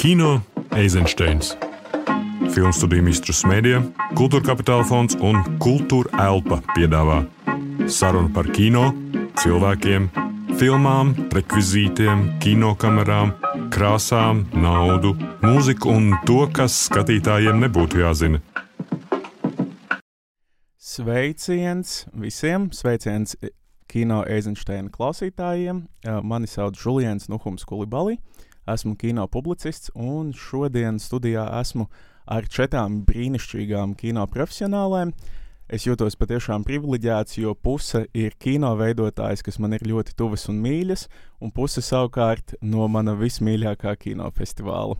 Kino Eizensteins. Filmu studiju Mistrus Mēdija, Kultūra Kapitāla fonds un Kultūra Elpa piedāvā sarunu par kino, cilvēkiem, filmām, rekvizītiem, kinokamerām, krāsām, naudu, mūziku un to, kas skatītājiem nebūtu jāzina. Sveiciens visiem! Sveiciens kino Eizensteina klausītājiem! Mani sauc Julians Nuhums Kulibali. Esmu kino publicists un šodien studijā esmu ar četrām brīnišķīgām kino profesionālēm. Es jūtos patiešām privileģēts, jo puse ir kino veidotājs, kas man ir ļoti tuvas un mīļas, un puse savukārt no mana vismīļākā kinofestivāla.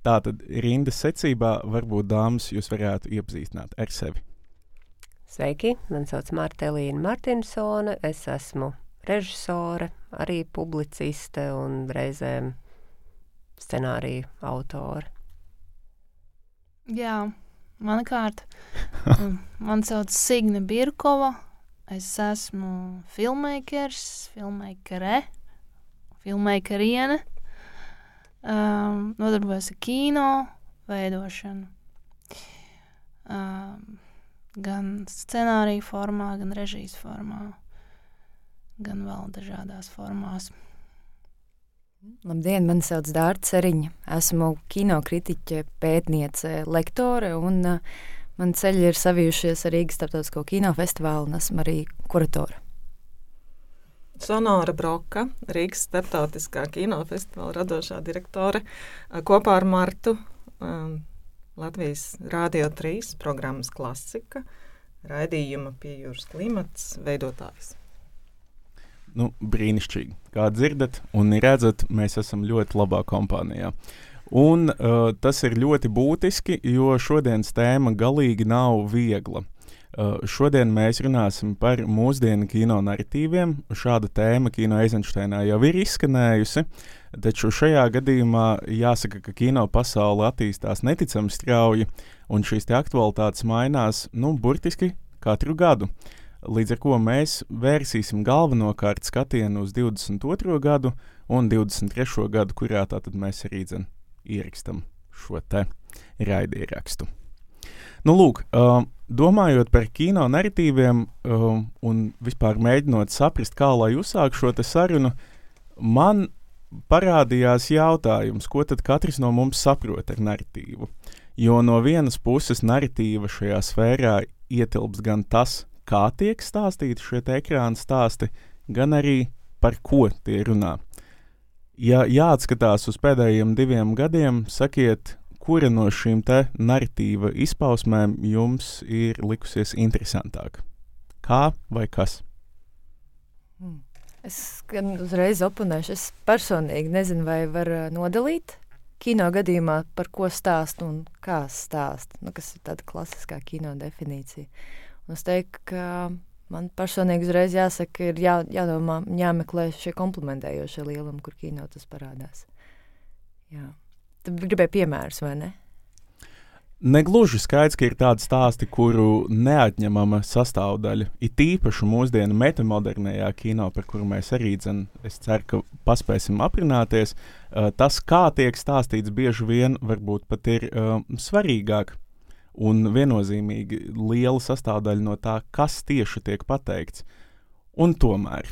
Tātad rindas secībā varbūt dāmas jūs varētu iepazīstināt ar sevi. Sveiki, man sauc Marta Elīna Martinsone, es esmu režisore, arī publiciste un reizēm scenāriju autore. Jā, mana kārta. Man sauc Signe Birkova. Es esmu filmmakers, filmmakere, filmmakeriene. Um, nodarbojos ar kino veidošanu. Um, gan scenāriju formā, gan režijas formā, gan vēl dažādās formās. Labdien, mani sauc Dārta Seriņa. Esmu kinokritiķe, pētniece, lektore, un uh, man ceļi ir savijušies ar Rīgas starptautisko kinofestivālu, un esmu arī kuratore. Sonora Broka, Rīgas starptautiskā kinofestivāla radošā direktore, kopā ar Martu um, Latvijas Rādio 3 programmas klasika, raidījuma pie jūras klimats veidotājs. Nu, brīnišķīgi. Kā dzirdat un redzat, mēs esam ļoti labā kompānijā. Un uh, tas ir ļoti būtiski, jo šodienas tēma galīgi nav viegla. Uh, šodien mēs runāsim par mūsdienu kino narratīviem. Šāda tēma kino Eizensteinā jau ir izskanējusi, taču šajā gadījumā jāsaka, ka kino pasaule attīstās neticami strauji, un šīs aktualitātes mainās nu, burtiski katru gadu. Uh, Līdz ar to mēs vērsīsim galvenokārt skatienu uz 22. gadu un 23. gadu, kurā tātad mēs arī dzen, ierakstam šo te raidierakstu. Nu, lūk, uh, domājot par kino narratīviem uh, un vispār mēģinot saprast, kā lai uzsāk šo sarunu, man parādījās jautājums, ko tad katrs no mums saprot ar narratīvu. Jo no vienas puses narratīva šajā sfērā ietilps gan tas, kā tiek stāstīti šie ekrāna stāsti, gan arī par ko tie runā. Ja jāatskatās uz pēdējiem diviem gadiem, sakiet, kura no šīm te narratīva izpausmēm jums ir likusies interesantāka? Kā vai kas? Hmm. Es gan uzreiz oponēšu. Es personīgi nezinu, vai var nodalīt kino gadījumā, par ko stāst un kā stāst. Nu, kas ir tāda klasiskā kino definīcija. Es teiktu, ka man personīgi uzreiz jāsaka, ir jā, jādomā, jāmeklē šie komplementējošie lielumi, kur kino tas parādās. Jā. Tad gribēju piemērus, vai ne? Negluži skaidrs, ka ir tādi stāsti, kuru neatņemama sastāvdaļa, ir tīpaši mūsdienu metamodernajā kino, par kuru mēs arī dzen, es ceru, ka paspēsim aprunāties. Uh, tas, kā tiek stāstīts, bieži vien varbūt pat ir uh, svarīgāk un viennozīmīgi liela sastāvdaļa no tā, kas tieši tiek pateikts. Un tomēr.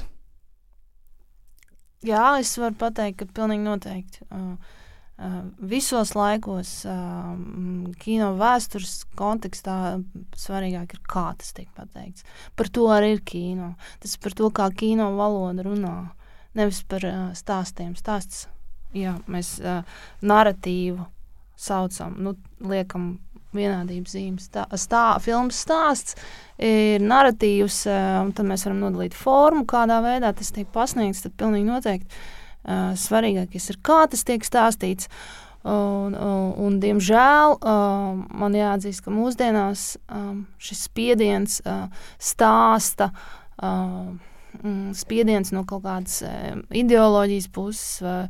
Jā, es varu pateikt, ka pilnīgi noteikti. Uh, uh, visos laikos, uh, kino vēstures kontekstā, svarīgāk ir, kā tas tiek pateikts. Par to arī ir kino. Tas ir par to, kā kino valoda runā. Nevis par uh, stāstiem. Stāsts, jā, mēs narratīvu saucam, nu, liekam vienādības zīmes. Tā, stā, filmas stāsts ir narratīvs, un tad mēs varam nodalīt formu, kādā veidā tas tiek pasniegts. Tad pilnīgi noteikti uh, svarīgākais ir, kā tas tiek stāstīts. Un, un, un, diemžēl uh, man jāatzīst, ka mūsdienās um, šis spiediens uh, stāsta. Uh, spiediens no kaut kādas ideoloģijas puses, vai,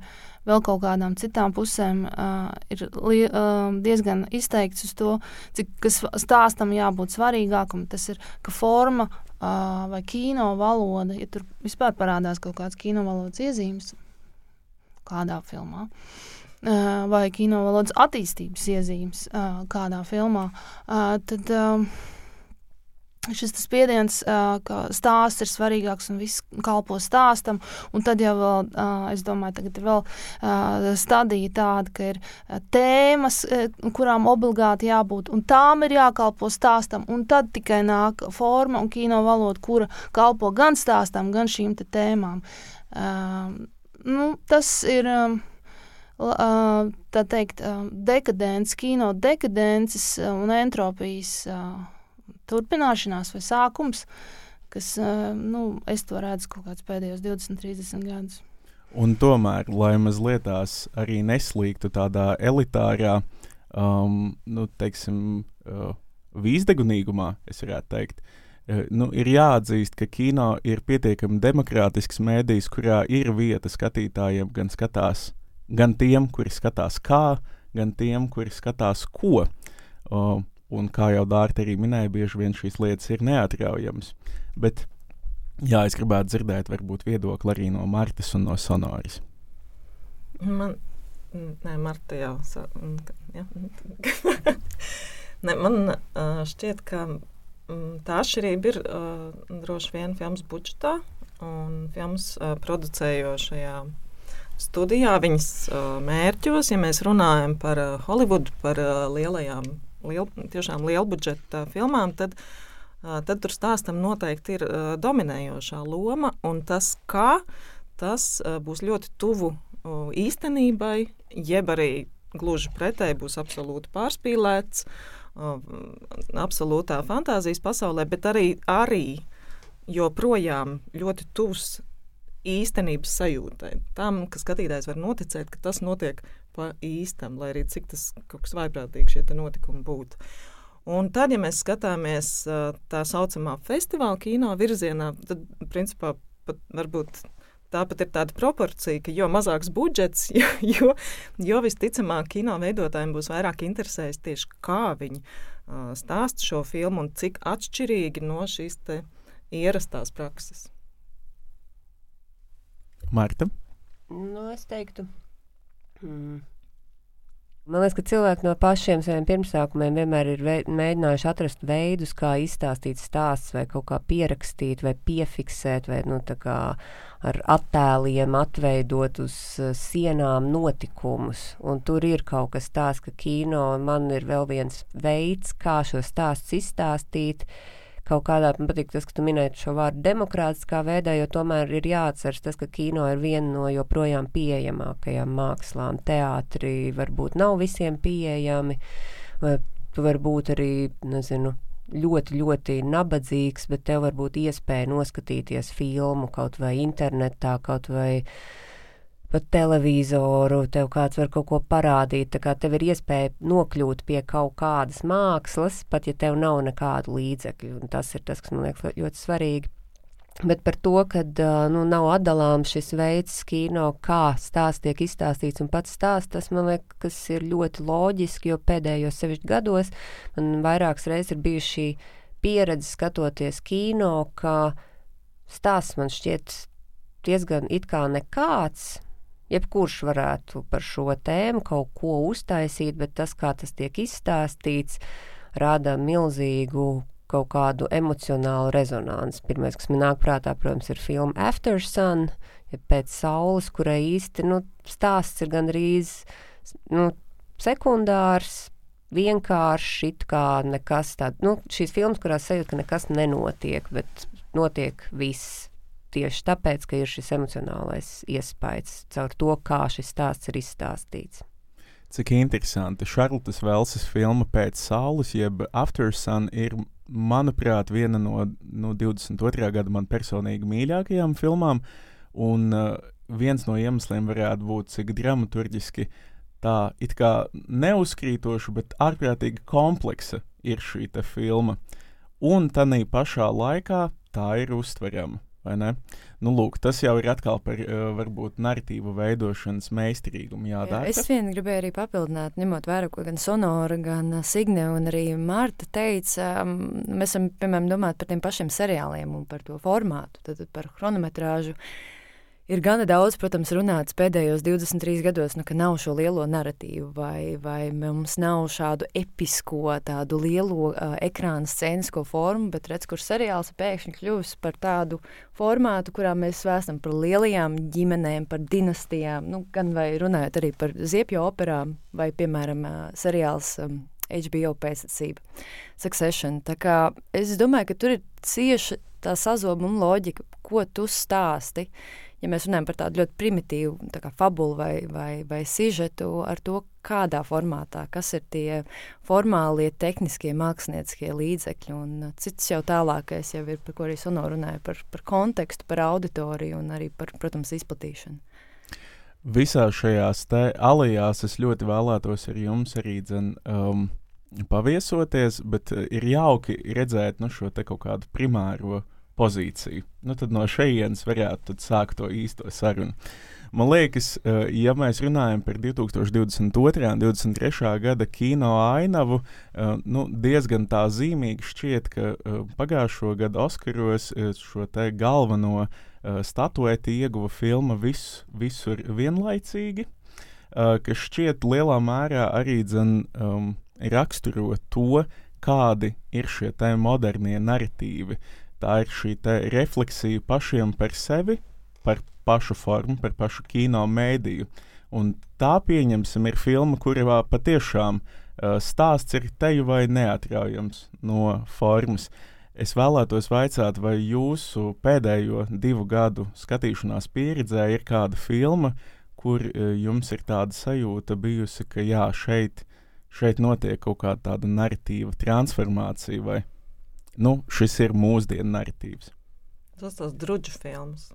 vēl kaut kādām citām pusēm uh, ir li, uh, diezgan izteikts uz to, cik stāstam jābūt svarīgākam. Tas ir, ka forma uh, vai kino valoda, ja tur vispār parādās kaut kāds kino valodas iezīmes kādā filmā, vai kino valodas attīstības iezīmes kādā filmā, tad šis spiediens, ka stāsts ir svarīgāks un viss kalpo stāstam. Un tad jau, vēl, es domāju, tagad ir vēl stadija tāda, ka ir tēmas, kurām obligāti jābūt, un tām ir jākalpo stāstam. Un tad tikai nāk forma un kino valoda, kura kalpo gan stāstam, gan šīm tēmām. Nu, tas ir tā teikt, dekadents, kino dekadences un entropijas turpināšanās vai sākums, kas, nu, es to redzu kaut kāds pēdējos 20, 30 gadus. Un tomēr, lai mazliet tās arī neslīgtu tādā elitārā, um, nu, teiksim, uh, vīzdegunīgumā, es varētu teikt, uh, nu, ir jāatzīst, ka kino ir pietiekami demokrātisks mēdījis, kurā ir vieta skatītājiem gan skatās, gan tiem, kuri skatās kā, gan tiem, kuri skatās ko. Uh, Un kā jau Dārta arī minēja, bieži vien šīs lietas ir neatraujamas. Bet jā, es gribētu dzirdēt, varbūt viedokli arī no Martas un no Sonoras. Man, nē, Marta jau. Ja. ne, man šķiet, ka um, tā atšķirība ir droši vien filmas budžetā un filmas producējošajā studijā, viņas mērķos. Ja mēs runājam par Holivudu, par lielajām liel, tiešām lielu budžeta filmām, tad, tad tur stāstam noteikti ir dominējošā loma. Un tas, kā tas būs ļoti tuvu īstenībai, jeb arī gluži pretēji būs absolūti pārspīlēts, absolūtā fantāzijas pasaulē, bet arī, arī joprojām ļoti tuvs īstenības sajūtai. Tam, ka skatītājs var noticēt, ka tas notiek pa īstam, lai arī cik tas kaut kas vaiprātīgi šie notikumi būtu. Un tad, ja mēs skatāmies tā saucamā festivāla kino virzienā, tad principā pat varbūt tāpat ir tāda proporcija, ka jo mazāks budžets, jo, jo, jo visticamāk kino veidotājiem būs vairāk interesēs tieši kā viņi uh, stāsta šo filmu un cik atšķirīgi no šīs ierastās prakses. Marta? Nu, es teiktu, Mm. Man liekas, ka cilvēki no pašiem saviem pirmsākumiem vienmēr ir mēģinājuši atrast veidus, kā izstāstīt stāstus, vai kaut kā pierakstīt, vai piefiksēt, vai nu, ar attēliem atveidot uz uh, sienām notikumus. Un tur ir kaut kas tāds, ka kino man ir vēl viens veids, kā šo stāstu izstāstīt. Uh, kaut kādā, man patīk tas, ka tu minēji šo vārdu demokrātiskā veidā, jo tomēr ir jāatceras tas, ka kino ir viena no joprojām pieejamākajām mākslām. Teātri varbūt nav visiem pieejami, vai tu vari būt arī, nezinu, ļoti, ļoti nabadzīgs, bet tev var būt iespēja noskatīties filmu kaut vai internetā, kaut vai pa televizoru, tev kāds var kaut ko parādīt. Tā kā tev ir iespēja nokļūt pie kaut kādas mākslas, pat ja tev nav nekādu līdzekļu. Tas ir tas, kas man liekas ļoti svarīgi. Bet par to, ka nu, nav atdalāms šis veids, kino, kā stāsts tiek izstāstīts un pats stāsts, tas man liekas, ir ļoti loģiski, jo pēdējos sevišķi gados man vairākas reizes ir bijusi šī pieredze skatoties kino, ka stāsts man šķiet diezgan it kā nekāds, jebkurš varētu par šo tēmu kaut ko uztaisīt, bet tas, kā tas tiek izstāstīts, rada milzīgu kaut kādu emocionālu rezonanci. Pirmais, kas man nāk prātā, protams, ir filma After Sun, ja pēc saules, kurai īsti nu, stāsts ir gandrīz nu, sekundārs, vienkārši it kā nekas tāds. Nu, šīs filmas, kurās sajūt, ka nekas nenotiek, bet notiek viss tieši tāpēc, ka ir šis emocionālais iespējas caur to, kā šis stāsts ir izstāstīts. Cik interesanti. Šarlotas Velses filma Pēc saules, jeb After Sun, ir, manuprāt, viena no, no 22. gada man personīgi mīļākajām filmām. Un uh, viens no iemesliem varētu būt, cik dramaturgiski tā it kā neuzkrītoša, bet ārprātīgi kompleksa ir šī filma. Un tā pašā laikā tā ir uztverama. Nu, lūk, tas jau ir atkal par uh, varbūt narratīvu veidošanas meistarīgumu. Jā, Jā, es vien gribēju arī papildināt, ņemot vērā, ko gan Sonora, gan uh, Signe un arī Marta teica. Mēs esam, piemēram, domāt par tiem pašiem seriāliem un par to formātu, tad par chronometrāžu. Ir gana daudz, protams, runāts pēdējos 23 gados, nu, ka nav šo lielo narratīvu, vai, vai mums nav šādu episko, tādu lielo uh, ekrāna scēnisko formu, bet redz, kur seriāls pēkšņi kļuvis par tādu formātu, kurā mēs vēstam par lielajām ģimenēm, par dinastijām, nu, gan vai runājot arī par ziepju operām, vai, piemēram, uh, seriāls um, HBO pēctecība, Succession. Tā kā es domāju, ka tur ir cieši tā sazobuma loģika, ko tu stāsti. Uh, ja mēs runājam par tādu ļoti primitīvu tā fabulu vai, vai, vai sižetu, ar to, kādā formātā, kas ir tie formālie, tehniskie, mākslinieckie līdzekļi. Un uh, cits jau tālākais jau ir, par ko arī Sono runāja, par, par kontekstu, par auditoriju un arī par, protams, izplatīšanu. Visā šajās alijās es ļoti vēlētos ar jums arī dzen, um, paviesoties, bet uh, ir jauki redzēt nu, šo kaut kādu primāro uh, pozīciju. Nu, tad no šejienes varētu sākt to īsto sarunu. Man liekas, eh, ja mēs runājam par 2022. un 2023. gada kino ainavu, eh, nu, diezgan tā zīmīgi šķiet, ka eh, pagājušo gadu Oskaros šo galveno statuēti ieguva filma vis, visur vienlaicīgi, kas šķiet lielā mērā arī dzen, um, raksturo to, kādi ir šie modernie narratīvi. Uh, Tā ir šī refleksija pašiem par sevi, par pašu formu, par pašu kino mēdīju. Un tā, pieņemsim, ir filma, kurā patiešām uh, stāsts ir teju vai neatraujams no formas. Es vēlētos vaicāt, vai jūsu pēdējo divu gadu skatīšanās pieredzē ir kāda filma, kur uh, jums ir tāda sajūta bijusi, ka jā, šeit, šeit notiek kaut kāda narratīva transformācija vai ne? Nu, šis ir mūsdienu narratīvs. Tas tas drudžu filmas.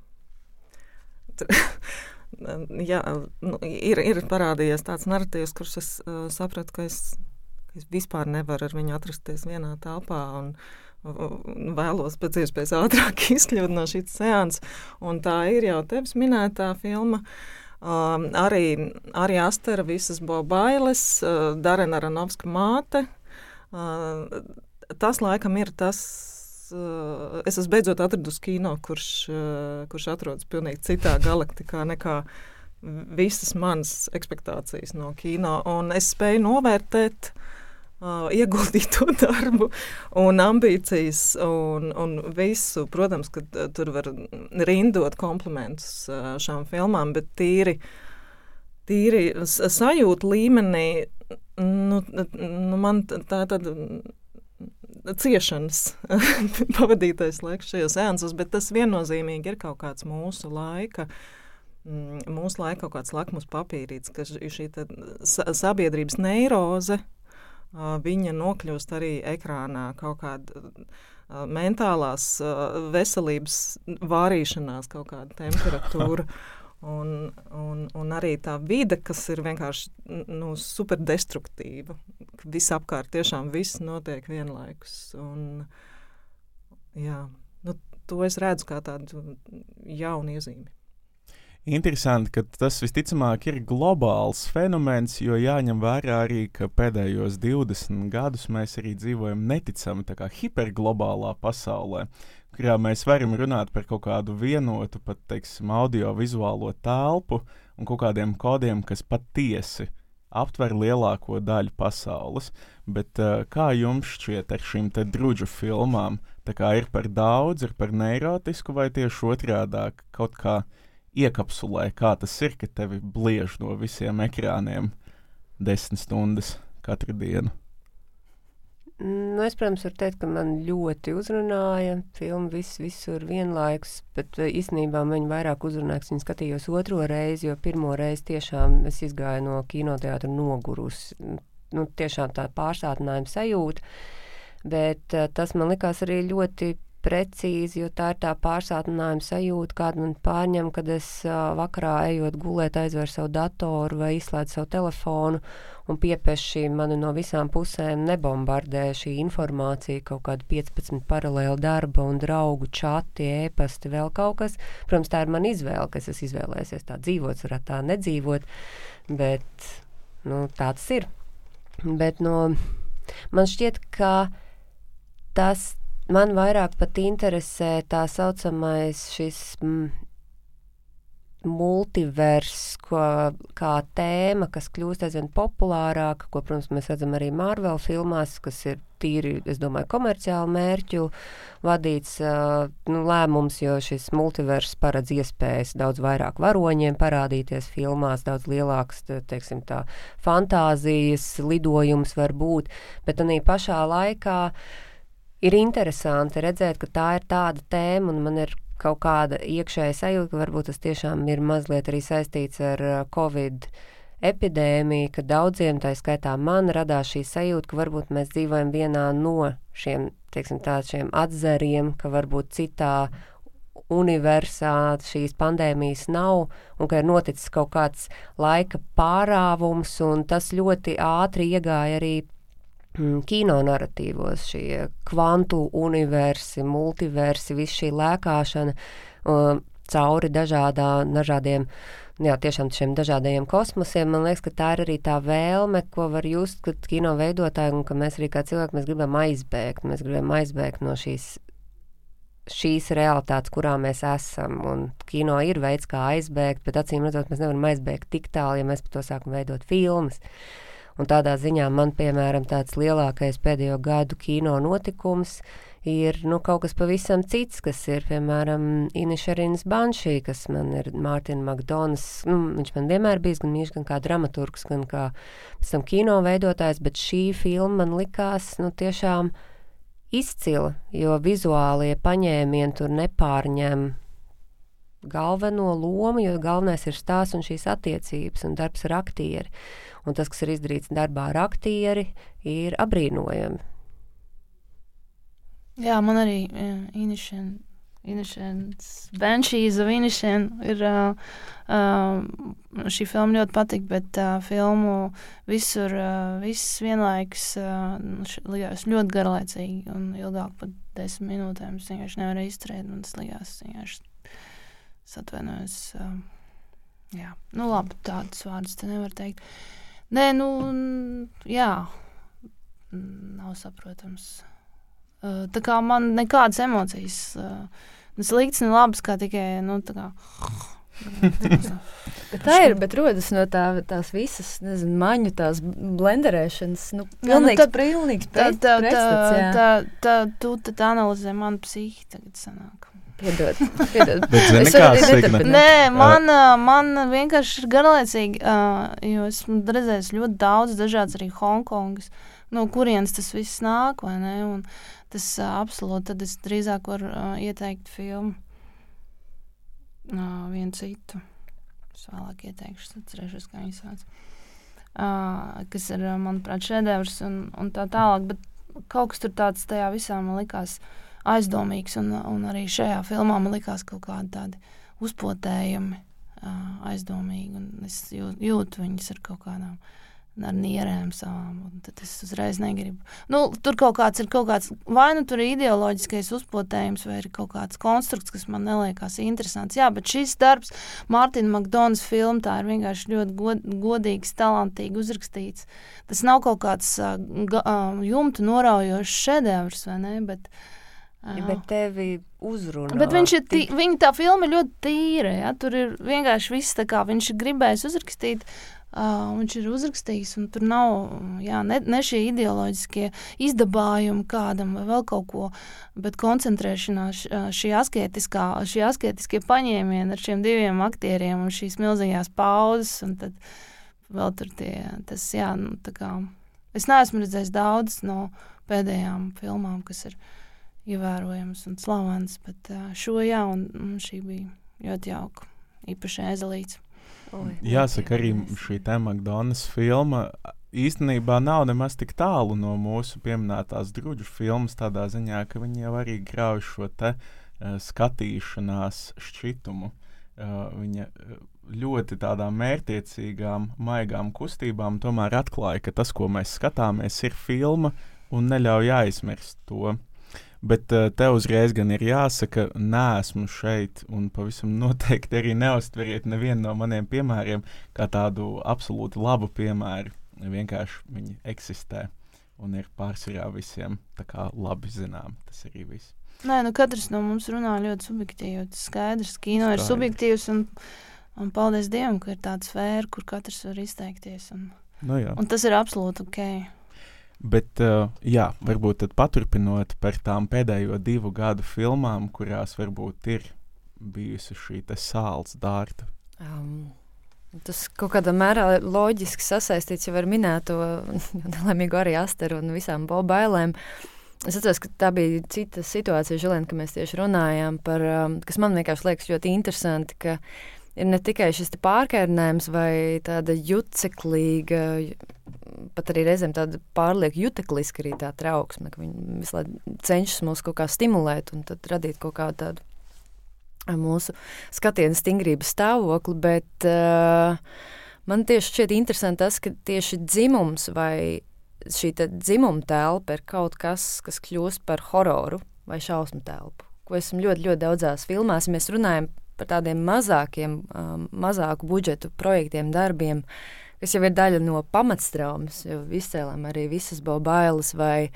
Jā, nu, ir, ir parādījies tāds narratīvs, kurš es uh, sapratu, ka es, ka es vispār nevaru ar viņu atrasties vienā telpā. Un, un vēlos pēc iespējas ātrāk izkļūt no šīs seanses. Tā ir jau tevis minētā filma. Um, arī, arī Astera visas bailes, uh, Darena Ranovska māte. Uh, tas laikam ir tas. Uh, es esmu beidzot atradusi kino, kurš, uh, kurš atrodas pilnīgi citā galaktikā nekā visas manas expectācijas no kino. Es spēju novērtēt uh, ieguldīto darbu un ambīcijas un, un visu. Protams, ka tur var rindot komplimentus uh, šām filmām, bet tīri, tīri sajūta līmenī. Nu, nu man tā tad ciešanas pavadītais laiks šajos sēnesos, bet tas viennozīmīgi ir kaut kāds mūsu laika. Mm, mūsu laika kaut kāds lakmus papīrīts, ka šī sabiedrības neiroze, viņa nokļūst arī ekrānā kaut kāda mentālās veselības vārīšanās, kaut kāda temperatūra. Un, un, un arī tā vide, kas ir vienkārši nu, superdestruktīva. Visapkārt tiešām viss notiek vienlaikus. Un, jā, nu, to es redzu kā tādu jaunu iezīmi. Interesanti, ka tas visticamāk ir globāls fenomens, jo jāņem vērā arī, ka pēdējos 20 gadus mēs arī dzīvojam neticami hiperglobālā pasaulē kurā mēs varam runāt par kaut kādu vienotu, pat teiksim, audio-vizuālo telpu un kaut kādiem kodiem, kas patiesi aptver lielāko daļu pasaules. Bet uh, kā jums šķiet ar šīm drudžu filmām? Ir par daudz, ir par neirotisku, vai tieši otrādi kaut kā iekapsulē, kā tas ir, ka tevi bliež no visiem ekrāniem desmit stundas katru dienu? Nu, es, protams, varu teikt, ka man ļoti uzrunāja filma vis, visur vienlaikus, bet eh, īstenībā man vairāk uzrunāja, ka viņa skatījos otro reizi, jo pirmo reizi tiešām es izgāju no kinoteātra nogurus. Nu, tiešām tā pārsātinājuma sajūta, bet uh, tas man likās arī ļoti precīzi, jo tā ir tā pārsātinājuma sajūta, kāda man pārņem, kad es vakarā ejot gulēt, aizver savu datoru vai izslēdzu savu telefonu un piepeši mani no visām pusēm nebombardē šī informācija, kaut kāda 15 paralēla darba un draugu čati, ēpasti, vēl kaut kas. Protams, tā ir mana izvēle, kas es izvēlēsies tā dzīvot, varētu tā nedzīvot, bet nu, tā tas ir. Bet no, man šķiet, ka tas Man vairāk pat interesē tā saucamais šis mm, multivers ko, kā tēma, kas kļūst aizvien populārāka, ko, protams, mēs redzam arī Marvel filmās, kas ir tīri, es domāju, komerciālu mērķu vadīts uh, nu, lēmums, jo šis multivers paredz iespējas daudz vairāk varoņiem parādīties filmās, daudz lielāks, teiksim, tā fantāzijas lidojums var būt, bet arī pašā laikā ir interesanti redzēt, ka tā ir tāda tēma, un man ir kaut kāda iekšēja sajūta, ka varbūt tas tiešām ir mazliet arī saistīts ar Covid epidēmiju, ka daudziem, tā skaitā man, radās šī sajūta, ka varbūt mēs dzīvojam vienā no šiem, teiksim tā, šiem atzariem, ka varbūt citā universā šīs pandēmijas nav, un ka ir noticis kaut kāds laika pārāvums, un tas ļoti ātri iegāja arī kino narratīvos, šie kvantu universi, multiversi, viss šī lēkāšana uh, cauri dažādā, dažādiem, jā, tiešām šiem dažādajiem kosmosiem. Man liekas, ka tā ir arī tā vēlme, ko var just, kad kino veidotāji un ka mēs arī kā cilvēki, mēs gribam aizbēgt, mēs gribam aizbēgt no šīs šīs realitātes, kurā mēs esam. Un kino ir veids, kā aizbēgt, bet acīm redzot, mēs nevaram aizbēgt tik tālu, ja mēs par to sākam veidot filmas. Un tādā ziņā man, piemēram, tāds lielākais pēdējo gadu kino notikums ir nu, kaut kas pavisam cits, kas ir, piemēram, Inišarīnas Banšī, kas man ir Mārtiņa Makdonas. Nu, viņš man vienmēr bijis gan mīļš, gan kā dramaturgs, gan kā pēc tam kino veidotājs, bet šī filma man likās, nu, tiešām izcila, jo vizuālie paņēmieni tur nepārņem galveno lomu, jo galvenais ir stāsts un šīs attiecības un darbs ar aktieri. Un tas, kas ir izdarīts darbā ar aktieri, ir apbrīnojami. Jā, man arī Inišana. Inišens, Banshees of Inišen ir uh, uh, šī filma ļoti patīk, bet uh, filmu visur, uh, viss vienlaikus uh, likās ļoti garlaicīgi un ilgāk par desmit minūtēm. Es vienkārši nevaru izturēt, un tas likās vienkārši atvainojos. Uh, jā, nu labi, tādus vārdus te nevar teikt. Nē, nu, jā, nav saprotams. Tā kā man nekādas emocijas. Uh, slikts un labs, kā tikai. Nu, tā kā, bet tā ir, bet rodas no tā, tās visas, nezinu, maņu, tās blenderēšanas. Nu, pilnīgs, jā, nu, tā, pilnīgs tā, tā, tā, tā, tā, tu tad analizē manu psihi tagad sanāk. Piedod, piedod. Bet, zini, kā Signe? Nē, man, man vienkārši ir garlaicīgi, jo esmu redzējis ļoti daudz dažādas arī Hongkongas, no kurienes tas viss nāk, vai ne? Un, tas uh, absolūti, tad es drīzāk varu uh, ieteikt filmu uh, vienu citu. Es vēlāk ieteikšu, atcerēšos, kā viņi sauc. Uh, kas ir, manuprāt, šedevrs un, un tā tālāk, bet kaut kas tur tāds tajā visā man likās aizdomīgs, un, un arī šajā filmā man likās kaut kādi tādi uzpotējumi aizdomīgi, es jūt, jūtu viņus ar kaut kādām ar nierēm savām. Tad es uzreiz negribu. Nu, tur kaut kāds ir kaut kāds, vai nu tur ir ideoloģiskais uzpotējums, vai ir kaut kāds konstrukts, kas man neliekas interesants. Jā, bet šis darbs, Mārtiņa Makdonas filma, tā ir vienkārši ļoti god, godīgs, talantīgi uzrakstīts. Tas nav kaut kāds uh, jumtu noraujošs šedevrs, vai ne? Bet, uh, Bet tevi uzrunā. Bet viņš ir, tī, viņa tā filma ļoti tīra, ja? tur ir vienkārši viss tā kā viņš ir gribējis uzrakstīt Uh, viņš ir uzrakstījis, un tur nav jā, ne, ne šie ideoloģiskie izdabājumi kādam vai vēl kaut ko, bet koncentrēšanās šī asketiskā, šie asketiskie paņēmieni ar šiem diviem aktieriem un šīs milzīgās pauzes, un tad vēl tur tie, tas, jā, nu, tā kā, es neesmu redzējis daudz no pēdējām filmām, kas ir ievērojams un slavens, bet uh, šo jā, un, un šī bija ļoti jauka, īpaši ezelīts. Jāsaka, arī šī Makdonas filma īstenībā nav nemaz tik tālu no mūsu pieminētās drudžu filmas, tādā ziņā, ka viņi jau arī grauj šo te uh, skatīšanās šķitumu. Uh, viņa ļoti tādām mērķiecīgām, maigām kustībām tomēr atklāja, ka tas, ko mēs skatāmies, ir filma un neļauj aizmirst to. Bet uh, tev uzreiz gan ir jāsaka, nesmu šeit, un pavisam noteikti arī neustveriet nevienu no maniem piemēriem kā tādu absolūti labu piemēru. Vienkārši viņi eksistē un ir pārsvarā visiem labi zinām. Tas arī viss. Nē, nu katrs no mums runā ļoti subjektīvi. Tas skaidrs, ka kino ir subjektīvs. Un... Un paldies Dievam, ka ir tāda sfēra, kur katrs var izteikties. Un, Nu, jā. un tas ir absolūti ok. Bet, uh, jā, varbūt paturpinot par tām pēdējo divu gadu filmām, kurās varbūt ir bijusi šī sāls dārta. Um, tas kaut kādā mērā loģiski sasaistīts jau ar minēto nelaimīgo arī asteru un visām bailēm. Es atceros, ka tā bija cita situācija, Žilēn, ka mēs tieši runājām par, kas man vienkārši liekas ļoti interesanti, ka ir ne tikai šis pārkērnējums vai tāda juceklīga, pat arī reizēm tāda pārlieku jutekliska arī tā trauksme, ka viņi visu laiku cenšas mūs kaut kā stimulēt un tad radīt kaut kādu tādu uh, mūsu skatienu stingrības stāvokli, bet uh, man tieši šķiet interesanti tas, ka tieši dzimums vai šī dzimuma telpa ir kaut kas, kas kļūst par hororu vai šausmu telpu, ko esam ļoti, ļoti daudzās filmās. Ja mēs runājam par tādiem mazākiem, um, mazāku budžetu projektiem, darbiem, kas jau ir daļa no pamatstraumas, jau izcēlām arī visas bailes vai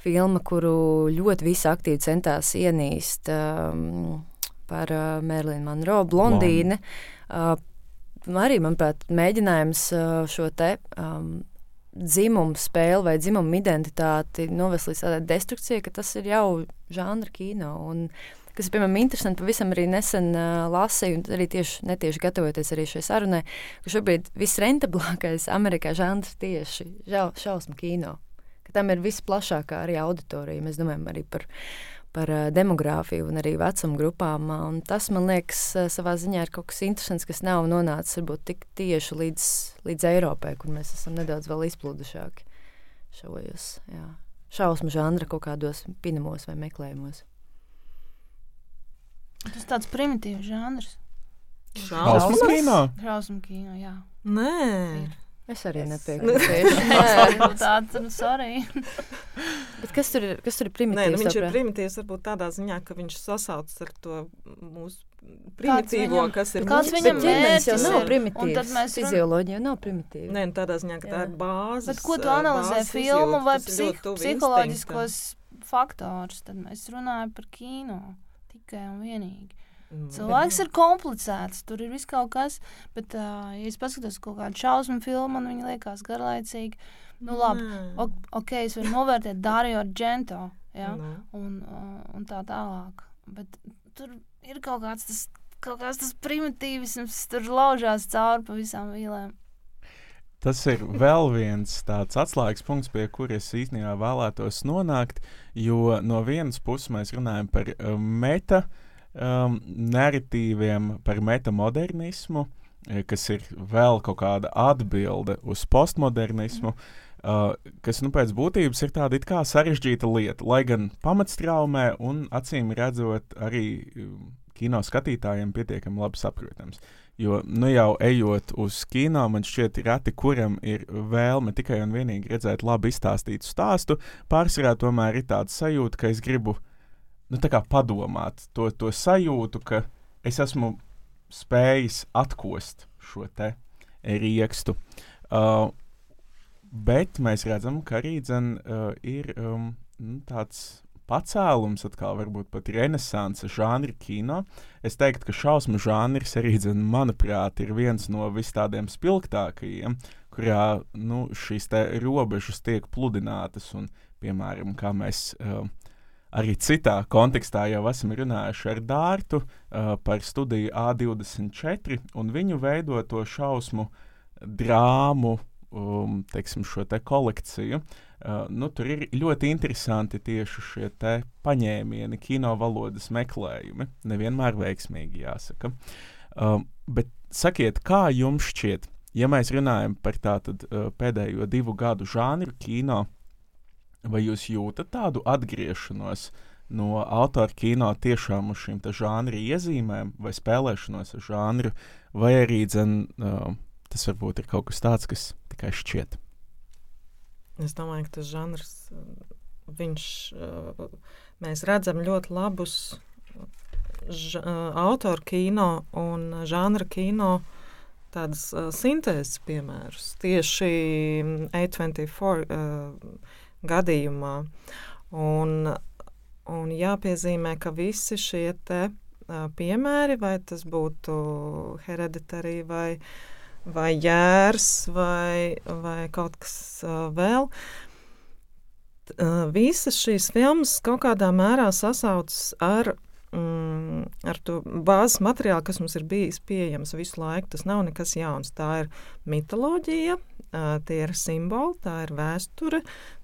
filma, kuru ļoti visi aktīvi centās ienīst um, par uh, Merlinu Monroe, Blondīne. Uh, arī, manuprāt, mēģinājums uh, šo te um, dzimumu spēli vai dzimumu identitāti novest līdz tādai destrukcijai, ka tas ir jau žanra kino. Un, kas ir piemēram interesanti, pavisam arī nesen uh, lasīju, un arī tieši netieši gatavoties arī šai sarunai, ka šobrīd visrentablākais Amerikā žanrs tieši žau, šausmu kino. Ka tam ir visplašākā arī auditorija. Mēs domājam arī par par uh, demogrāfiju un arī vecuma grupām. Un tas, man liekas, uh, savā ziņā ir kaut kas interesants, kas nav nonācis varbūt tik tieši līdz, līdz Eiropai, kur mēs esam nedaudz vēl izplūdušāki šajos jā, šausmu žanra kaut kādos pinamos vai meklējumos. Tas tāds primitīvs žanrs. Šausmu kino? Šausmu kino, jā. Nē. Ir. Es arī Es- nepiekrītu. tāds, nu, sorry. Bet kas tur ir, kas tur ir Nē, primitīvs? nu, viņš ir tavuprāt? primitīvs varbūt tādā ziņā, ka viņš sasaucas ar to mūsu primitīvo, viņam- kas ir kāds viņam ķermenis jau nav ir? primitīvs. Un tad mēs run- Fizioloģija jau nav primitīva. Nē, nu, tādā ziņā, ka tā ir bāze. Bet ko tu analizē filmu vai psih psiholoģiskos faktorus, tad mēs runājam par kino tikai un vienīgi. Mm. Cilvēks ir komplicēts, tur ir viss kaut kas, bet, uh, ja es paskatos kaut kādu šausmu filmu, man viņa liekas garlaicīga. Nu, labi, o, ok, es varu novērtēt Dario Argento, ja, Nu. un, uh, un tā tālāk. Bet tur ir kaut kāds tas, kaut kāds tas primitīvisms, tur laužās cauri pa visām vīlēm. Tas ir vēl viens tāds atslēgas punkts, pie kuras īstenībā vēlētos nonākt. Jo no vienas puses mēs runājam par uh, meta um, narratīviem, par metamodernismu, eh, kas ir vēl kaut kāda atbilde uz postmodernismu. Uh, kas nu, pēc būtības ir tāda kā sarežģīta lieta, lai gan pamatstraumē un acīm redzot arī um, kino skatītājiem pietiekami labi saprotams. Jo nu jau ejot uz kino, man šķiet, reti kuram ir vēlme tikai un vienīgi redzēt labi izstāstītu stāstu. Pārsvarā tomēr ir tāda sajūta, ka es gribu nu, padomāt to, to sajūtu, ka es esmu spējis atkost šo te riekstu. Uh, bet mēs redzam, ka arī dzen, uh, ir um, nu, tāds pacēlums, atkal varbūt pat renesanse žanra kino. Es teiktu, ka šausmu žanrs arī, dzen, manuprāt, ir viens no vis tādiem spilgtākajiem, kurā nu, šīs robežas tiek pludinātas un, piemēram, kā mēs. Uh, Arī citā kontekstā jau esam runājuši ar Dārtu uh, par studiju A24 un viņu veidoto šausmu drāmu, um, teiksim, šo te kolekciju. Uh, nu, tur ir ļoti interesanti tieši šie paņēmieni, kino valodas meklējumi. Nevienmēr veiksmīgi, jāsaka. Um, bet sakiet, kā jums šķiet, ja mēs runājam par tātad uh, pēdējo divu gadu žānru kino, vai jūs jūtat tādu atgriešanos no autora kino tiešām uz šīm te žānra iezīmēm vai spēlēšanos ar žānru, vai arī dzen, uh, tas varbūt ir kaut kas tāds, kas tikai šķiet? Es domāju, ka tas žanrs, uh, viņš, uh, mēs redzam ļoti labus ž, uh, autoru kino un žanra kino tādas uh, sintēzes piemērus. Tieši mm, A24 uh, gadījumā. Un, un jāpiezīmē, ka visi šie te uh, piemēri, vai tas būtu hereditārī vai, vai jērs vai, vai kaut kas uh, vēl. Uh, visas šīs filmas kaut kādā mērā sasaucas ar mm, ar to bāzes materiālu, kas mums ir bijis pieejams visu laiku. Tas nav nekas jauns. Tā ir mitoloģija, tie ir simboli, tā ir vēsture,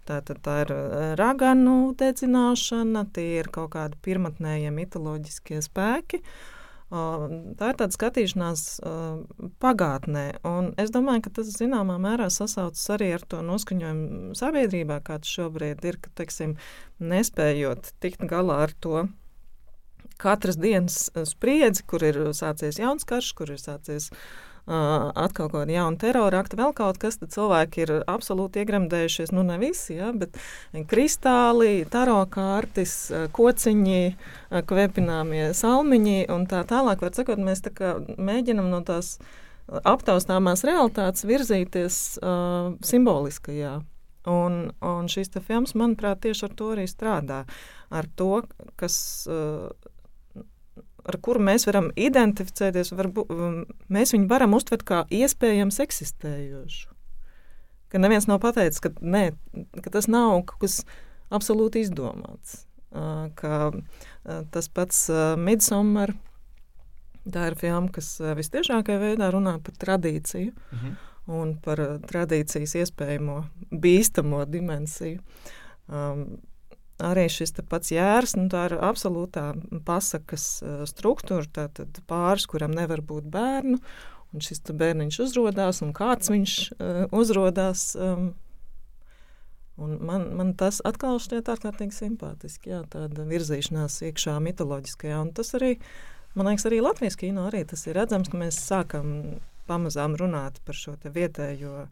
tā, tā, tā ir raganu dedzināšana, tie ir kaut kādi pirmotnējie mitoloģiskie spēki. Tā ir tāda skatīšanās pagātnē, un es domāju, ka tas zināmā mērā sasaucas arī ar to noskaņojumu sabiedrībā, kāds šobrīd ir, ka, teiksim, nespējot tikt galā ar to katras dienas spriedzi, kur ir sācies jauns karš, kur ir sācies uh, atkal kaut kāda jauna terora akta, vēl kaut kas, tad cilvēki ir absolūti iegremdējušies. Nu, ne visi, ja, bet kristāli, taro kārtis, kociņi, kvepināmie salmiņi un tā tālāk. Var sakot, mēs tā kā mēģinam no tās aptaustāmās realitātes virzīties uh, simboliskajā. Un, un šīs filmas, manuprāt, tieši ar to arī strādā. Ar to, kas uh, ar kuru mēs varam identificēties, varbūt, um, mēs viņu varam uztvert kā iespējams eksistējošu. Ka neviens nav pateicis, ka, ne, ka tas nav kaut kas absolūti izdomāts. Ka tas pats Midsommar, tā ir filma, kas visciešākajā veidā runā par tradīciju mhm. un par tradīcijas iespējamo bīstamo dimensiju. Um, arī šis pats jērs, nu, tā ir absolūtā pasakas struktūra. Tātad pāris, kuram nevar būt bērnu, un šis bērniņš uzrādās, un kāds viņš uh, uzrādās. Um, man, man tas atkal šķiet ārkārtīgi simpātiski. Jā, tāda virzīšanās iekšā mitoloģiskajā. Un tas arī, man liekas, arī Latvijas kino arī tas ir redzams, ka mēs sākam pamazām runāt par šo vietējo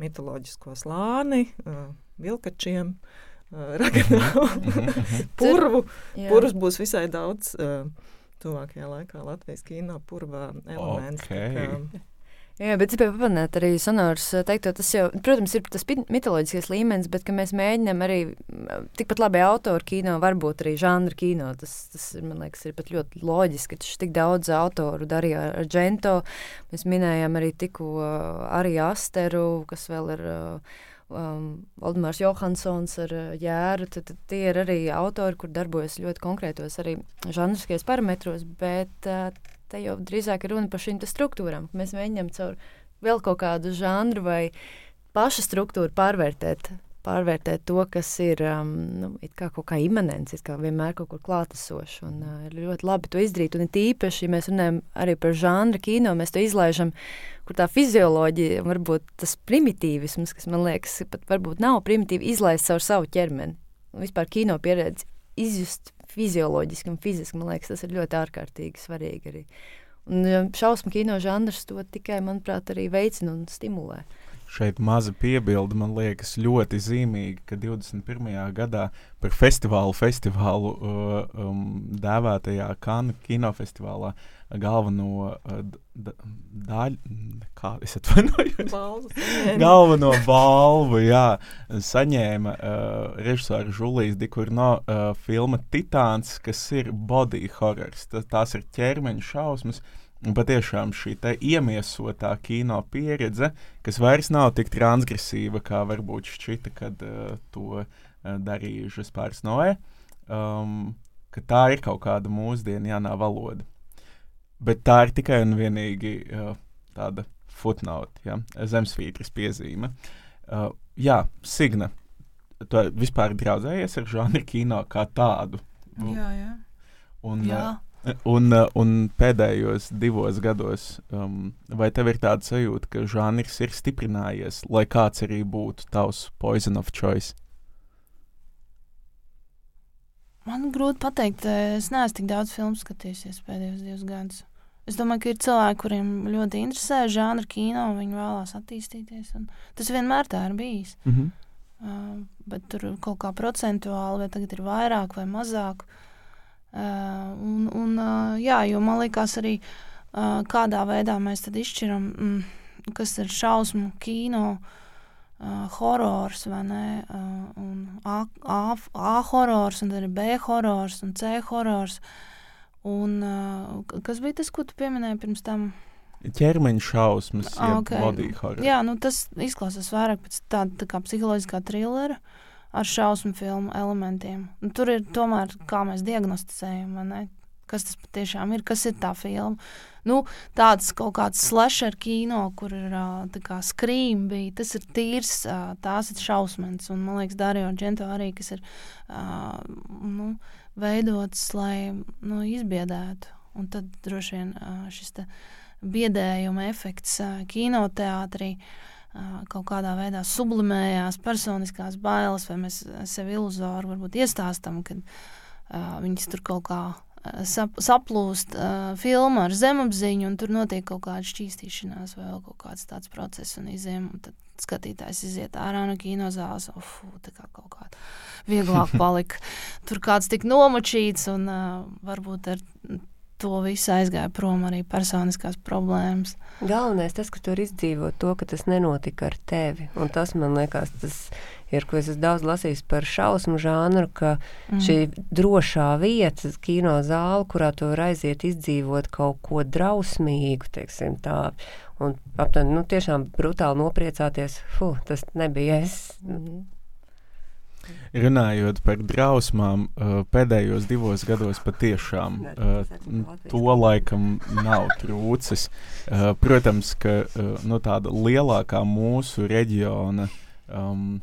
mitoloģisko slāni, uh, vilkačiem. Uh, raganāvu, purvu. Purvs būs visai daudz uh, tuvākajā laikā Latvijas kino purvā elements. Okay. Jā, bet es gribēju pamanīt arī sonors teikto, tas jau, protams, ir tas mitoloģiskais līmenis, bet ka mēs mēģinām arī tikpat labi autoru kino, varbūt arī žanra kino. Tas, tas, man liekas, ir pat ļoti loģiski, ka tik daudz autoru darīja ar Džento. Mēs minējām arī tikko arī Asteru, kas vēl ir uh, um, Valdemārs Johansons ar uh, Jēru. Tad, tad tie ir arī autori, kur darbojas ļoti konkrētos arī žanriskajos parametros, bet uh, te jau drīzāk ir runa par šīm struktūrām. Mēs mēģinām caur vēl kaut kādu žanru vai pašu struktūru pārvērtēt pārvērtēt to, kas ir um, nu, kā kaut kā imanents, kā vienmēr kaut kur klātesošs. Un uh, ir ļoti labi to izdarīt. Un tīpaši, ja mēs runājam arī par žanru kino, mēs to izlaižam, kur tā fizioloģija, varbūt tas primitīvisms, kas man liekas, pat varbūt nav primitīvi, izlaist caur savu ķermeni. Un vispār kino pieredzi izjust fizioloģiski un fiziski, man liekas, tas ir ļoti ārkārtīgi svarīgi arī. Un šausmu kino žanrs to tikai, manuprāt, arī veicina un stimulē. Šeit maza piebilde, man liekas, ļoti zīmīga, ka 21. gadā par festivālu, festivālu uh, um, dēvētajā Kanu kinofestivālā galveno uh, daļu, kā es atvainojos, galveno balvu, jā, saņēma uh, režisora Žulijas Dikurno uh, filma Titāns, kas ir body horrors, tas, tās ir ķermeņa šausmas, uh, Un patiešām šī iemiesotā kino pieredze, kas vairs nav tik transgresīva, kā varbūt šķita, kad uh, to uh, darīja Žaspārs Noē, um, ka tā ir kaut kāda mūsdienu jaunā valoda. Bet tā ir tikai un vienīgi uh, tāda footnote, ja? zemesvītras piezīme. Uh, jā, Signa, tu vispār draudzējies ar žanru kino kā tādu? Jā, jā. Un, jā. Uh, Un, uh, un pēdējos divos gados, um, vai tev ir tāda sajūta, ka žanrs ir stiprinājies, lai kāds arī būtu tavs poison of choice? Man grūti pateikt, es neesmu tik daudz filmu skatījusies pēdējos divus gadus. Es domāju, ka ir cilvēki, kuriem ļoti interesē žanra kino, un viņi vēlās attīstīties. Tas vienmēr tā ir bijis. Mm -hmm. uh, bet tur kaut kā procentuāli, vai tagad ir vairāk vai mazāk. Uh, Uh, un, un, uh, jā, jo man liekas, arī uh, kādā veidā mēs izšķiram, mm, kas ir šausmu kino, uh, horors vai ne, uh, un A, A, A horors, un tad ir B horors un C horors. Un, uh, kas bija tas, ko tu pieminēji pirms tam? ķermeņa šausmas, Ah, jeb ok. body horror. Jā, nu, tas izklausās vairāk pēc tāda tā kā psiholoģiskā thrillera ar šausmu filmu elementiem. Nu, tur ir tomēr, kā mēs diagnosticējam, kas tas patiešām ir, kas ir tā filma. Nu, tāds kaut kāds slasher kino, kur ir ā, tā kā skrīm bija, tas ir tīrs, tās ir šausmas. Un man liekas, Dario Argento arī, kas ir nu, veidots, lai nu, izbiedētu. Un tad droši vien šis biedējuma efekts kinoteātrī ā, kaut kādā veidā sublimējās personiskās bailes, vai mēs sev iluzori varbūt iestāstam, ka uh, viņas tur kaut kā sap, saplūst uh, filma ar zemapziņu, un tur notiek kaut kāda šķīstīšanās vai kaut kāds tāds process un iziem, un tad skatītājs iziet ārā no kinozāles, uf, tā kā kaut kā vieglāk palika. Tur kāds tik nomočīts, un uh, varbūt ar to visu aizgāja prom arī personiskās problēmas. Galvenais tas, ka tu vari izdzīvot to, ka tas nenotika ar tevi. Un tas man liekas, tas ir, ko es esmu daudz lasījis par šausmu žānru, ka mm. šī drošā vieta, kino zāle, kurā tu vari aiziet izdzīvot kaut ko drausmīgu, teiksim tā. Un aptuveni, nu, tiešām brutāli nopriecāties, fu, tas nebija es. Mhm. Runājot par drausmām, uh, pēdējos divos gados patiešām uh, Latvijas. to laikam nav trūcis. Uh, Protams, ka uh, nu, tāda lielākā mūsu reģiona, um,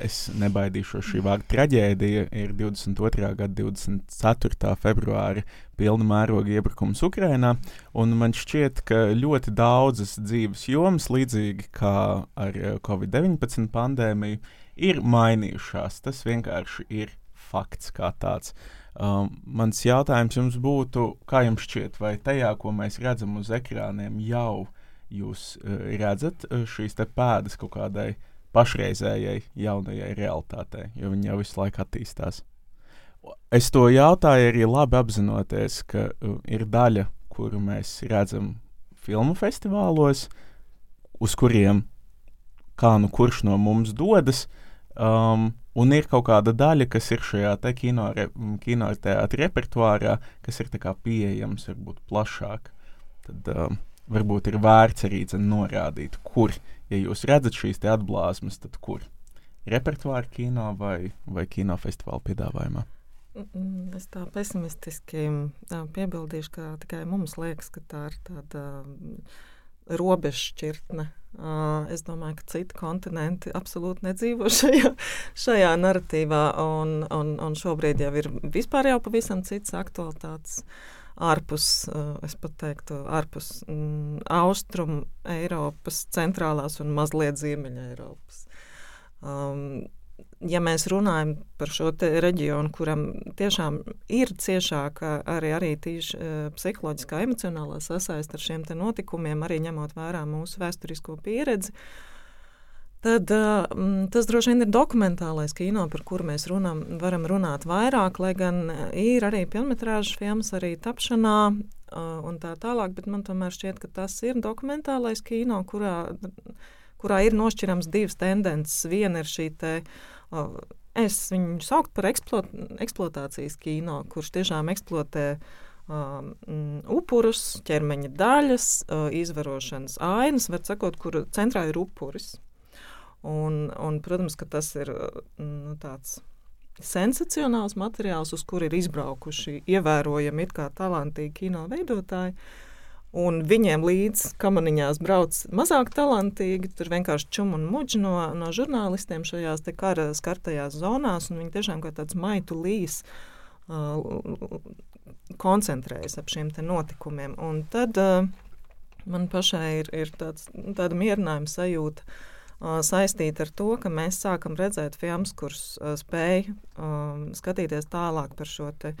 es nebaidīšos šī vārda traģēdija, ir 22. gada 24. februāra pilna mēroga iebrukums Ukrainā. Un man šķiet, ka ļoti daudzas dzīves jomas, līdzīgi kā ar uh, Covid-19 pandēmiju, ir mainījušās. Tas vienkārši ir fakts kā tāds. Um, mans jautājums jums būtu, kā jums šķiet, vai tajā, ko mēs redzam uz ekrāniem, jau jūs uh, redzat uh, šīs pēdas kaut kādai pašreizējai jaunajai realitātei, jo viņi jau visu laiku attīstās. Es to jautāju arī labi apzinoties, ka uh, ir daļa, kuru mēs redzam filmu festivālos, uz kuriem kā nu kurš no mums dodas. Um, un ir kaut kāda daļa, kas ir šajā kino, re, m, kinoteātra repertuārā, kas ir pieejams, varbūt plašāk. Tad um, varbūt ir vērts arī norādīt, kur, ja jūs redzat šīs te atblāzmas, tad kur? Repertuāra kino vai, vai kinofestivāla piedāvājumā? Mm, Es tā pesimistiski piebildīšu, ka tikai mums liekas, ka tā ir tāda mm, robežšķirtne. Ā, Es domāju, ka citi kontinenti absolūti nedzīvo šajā, šajā narratīvā, un, un, un šobrīd jau ir vispār jau pavisam cits aktualitātes. Ārpus, ā, es pat teiktu, ārpus mm, austrumu Eiropas, centrālās un mazliet ziemeļa Eiropas. Um, ja mēs runājam par šo reģionu, kuram tiešām ir ciešāka arī, arī tīši uh, psiholoģiskā, emocionālā sasaiste ar šiem notikumiem, arī ņemot vērā mūsu vēsturisko pieredzi, tad mm, tas droši vien ir dokumentālais kino, par kuru mēs runam, varam runāt vairāk, lai gan ir arī filmetrāžas filmas arī tapšanā uh, un tā tālāk, bet man tomēr šķiet, ka tas ir dokumentālais kino, kurā kurā ir nošķirams divas tendences. Viena ir šī uh, es viņu saucu par eksplo, eksploatācijas kino, kurš tiešām eksploatē um, upurus, ķermeņa daļas, uh, izvarošanas ainas, var sakot, kur centrā ir upuris. Un, un, protams, ka tas ir uh, nu, tāds sensacionāls materiāls, uz kuru ir izbraukuši ievērojami it kā talantīgi kino veidotāji. Un viņiem līdzi kamaniņās brauc mazāk talantīgi. Tur vienkārši čum un muģi no, no žurnālistiem šajās kara skartajās zonās. Viņi tiešām kā tāds maitu līs uh, koncentrējas ap šiem notikumiem. Un tad uh, man pašai ir, ir tāds, tāda mierinājuma sajūta uh, saistīta ar to, ka mēs sākam redzēt filmas, kuras uh, spēj um, skatīties tālāk par šo te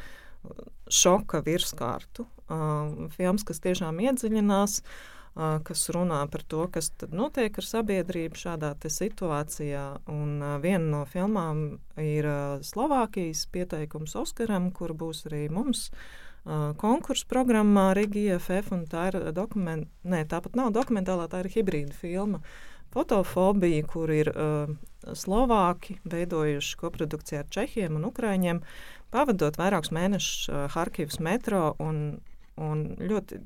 šoka virskārtu. Uh, filmas, kas tiešām iedziļinās, uh, kas runā par to, kas notiek ar sabiedrību šādā situācijā. Un, uh, viena no filmām ir uh, Slovākijas pieteikums Oskaram, kur būs arī mums. Uh, konkursu programmā Riga IFF, un tā ir dokumentāla, nē, tāpat nav dokumentālā, tā ir hibrīda filma. Fotofobija, kur ir uh, Slovāki, veidojuši koprodukciju ar Čehiem un Ukraiņiem, pavadot vairākus mēnešus Harkivas metro un, un ļoti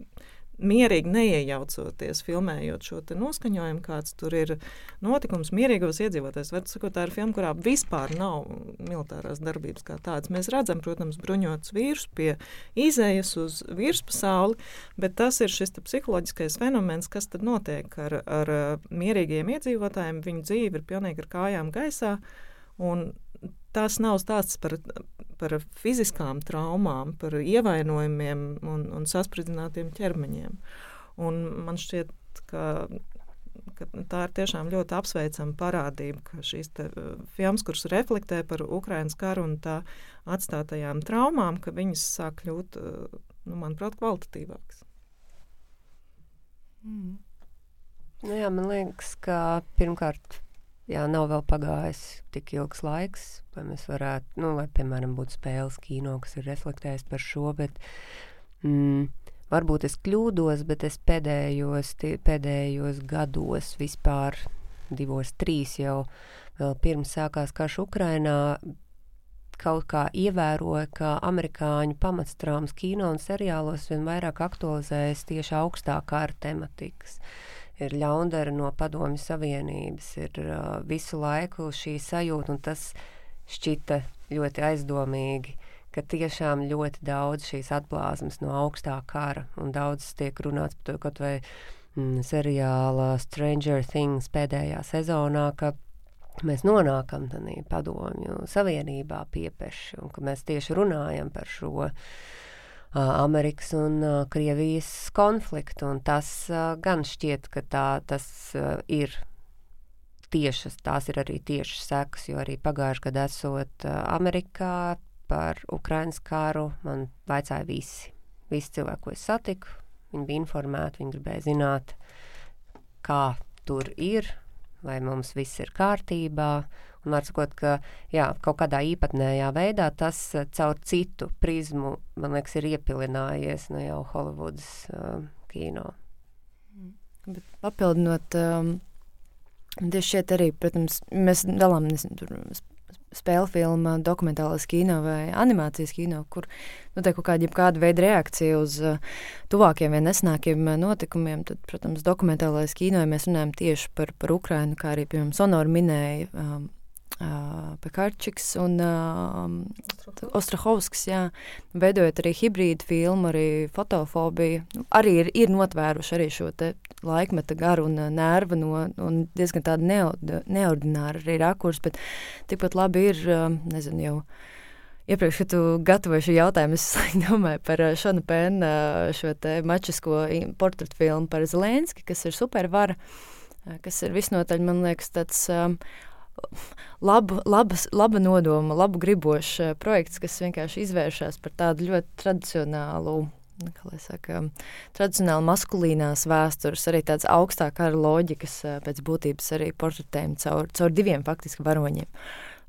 mierīgi neiejaucoties, filmējot šo noskaņojumu, kāds tur ir notikums, mierīgos iedzīvotājs. Var sakot, tā ir filma, kurā vispār nav militārās darbības kā tādas. Mēs redzam, protams, bruņotus vīrus pie izējas uz virspasauli, bet tas ir šis psiholoģiskais fenomens, kas tad notiek ar, ar mierīgiem iedzīvotājiem. Viņu dzīve ir pilnīgi ar kājām gaisā. Un tas nav stāsts par, par fiziskām traumām, par ievainojumiem un, un saspridzinātiem ķermeņiem. Un man šķiet, ka, ka tā ir tiešām ļoti apsveicama parādība, ka šīs uh, filmas, kuras reflektē par Ukraiņas karu un tā atstātajām traumām, ka viņas sāk kļūt, uh, nu, manuprāt, kvalitatīvākas. Mm. Nu jā, man liekas, ka pirmkārt jā, nav vēl pagājis tik ilgs laiks, lai mēs varētu, nu, lai, piemēram, būtu spēles kino, kas ir reflektējis par šo, bet mm, varbūt es kļūdos, bet es pēdējos, pēdējos gados vispār divos, trīs jau vēl pirms sākās karš Ukrainā, kaut kā ievēroja, ka amerikāņu pamatstrāmas kino un seriālos vien vairāk aktualizējas tieši augstā kara tematikas. Ir ļaundara no Padomju Savienības, ir uh, visu laiku šī sajūta, un tas šķita ļoti aizdomīgi, ka tiešām ļoti daudz šīs atblāzmas no augstā kara, un daudz tiek runāts par to, kaut vai mm, seriālā Stranger Things pēdējā sezonā, ka mēs nonākam tādā padomju savienībā piepeši, un ka mēs tieši runājam par šo Amerikas un Krievijas konfliktu. Un tas gan šķiet, ka tā, tas ir tiešas, tās ir arī tiešas sekas, jo arī pagājušajā gadā esot Amerikā par Ukraiņas kāru, man vaicāja visi. Visi cilvēki, ko es satiku, viņi bija informēti, viņi gribēja zināt, kā tur ir, vai mums viss ir kārtībā. Var sakot, ka jā, kaut kādā īpatnējā veidā tas uh, caur citu prizmu, man liekas, ir iepilinājies no jau Holivudas uh, kino. Mm. Bet papildinot, um, tieši šeit arī, protams, mēs dalām, nezinu, tur spēļu filmu, dokumentālais kino vai animācijas kino, kur notiek nu, kaut kāda, kāda veida reakcija uz uh, tuvākiem vai nesenākiem notikumiem. Tad, protams, dokumentālais kino, ja mēs runājam tieši par, par Ukrainu, kā arī, piemēram, Sonora minēja. Um, Uh, Pekarčiks un uh, Ostrahovskis, jā, veidojot arī hibrīdu filmu, arī fotofobiju, nu, arī ir, ir notvēruši arī šo te laikmeta garu un uh, nervu no, un diezgan tādu neod, neordināru arī rakurs, bet tikpat labi ir, uh, nezinu, jau iepriekš, kad tu gatavoji šo jautājumu, es domāju par Šona Pēna šo te mačisko portretu filmu par Zelenski, kas ir supervara, kas ir visnotaļ, man liekas, tāds um, labu, labas, laba nodoma, labu gribošs uh, projekts, kas vienkārši izvēršas par tādu ļoti tradicionālu. Nu, saka, tradicionāli maskulīnās vēstures, arī tādas augstākā loģikas, uh, pēc būtības arī portretējumi caur, caur diviem faktiski varoņiem.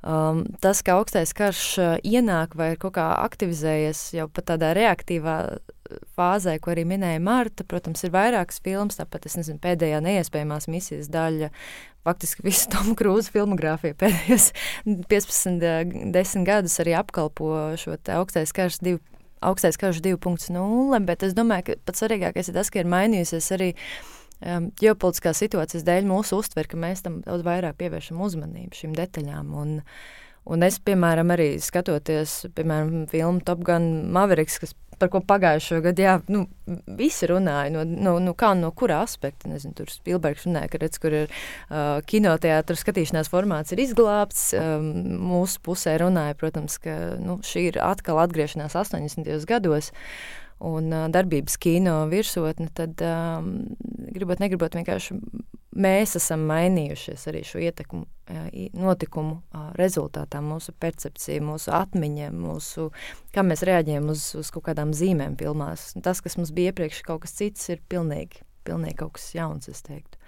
Um, tas, ka augstais karš uh, ienāk vai ir kaut kā aktivizējies jau pat tādā reaktīvā fāzē, ko arī minēja Marta, protams, ir vairākas filmas, tāpat es nezinu, pēdējā neiespējamās misijas daļa, faktiski visu Tomu Krūzu filmogrāfiju pēdējos 15, 10 gadus arī apkalpo šo augstais karš divu. Augstais karš 2.0, bet es domāju, ka pats svarīgākais ir tas, ka ir mainījusies arī um, ģeopolitiskās situācijas dēļ mūsu uztver, ka mēs tam daudz vairāk pievēršam uzmanību šīm detaļām. Un, un es, piemēram, arī skatoties, piemēram, filmu Top Gun Mavericks, kas par ko pagājušo gadu, jā, nu, visi runāja, no, no, no kā no kura aspekta, nezinu, tur Spilbergs runāja, ka redz, kur ir uh, kinoteātras skatīšanās formāts ir izglābts, um, mūsu pusē runāja, protams, ka, nu, šī ir atkal atgriešanās 80. gados, un uh, darbības kino virsotne, tad um, gribot, negribot vienkārši mēs esam mainījušies arī šo ietekmu, notikumu rezultātā, mūsu percepcija, mūsu atmiņa, mūsu, kā mēs reaģējam uz, uz kaut kādām zīmēm filmās. Tas, kas mums bija iepriekš kaut kas cits, ir pilnīgi, pilnīgi kaut kas jauns, es teiktu.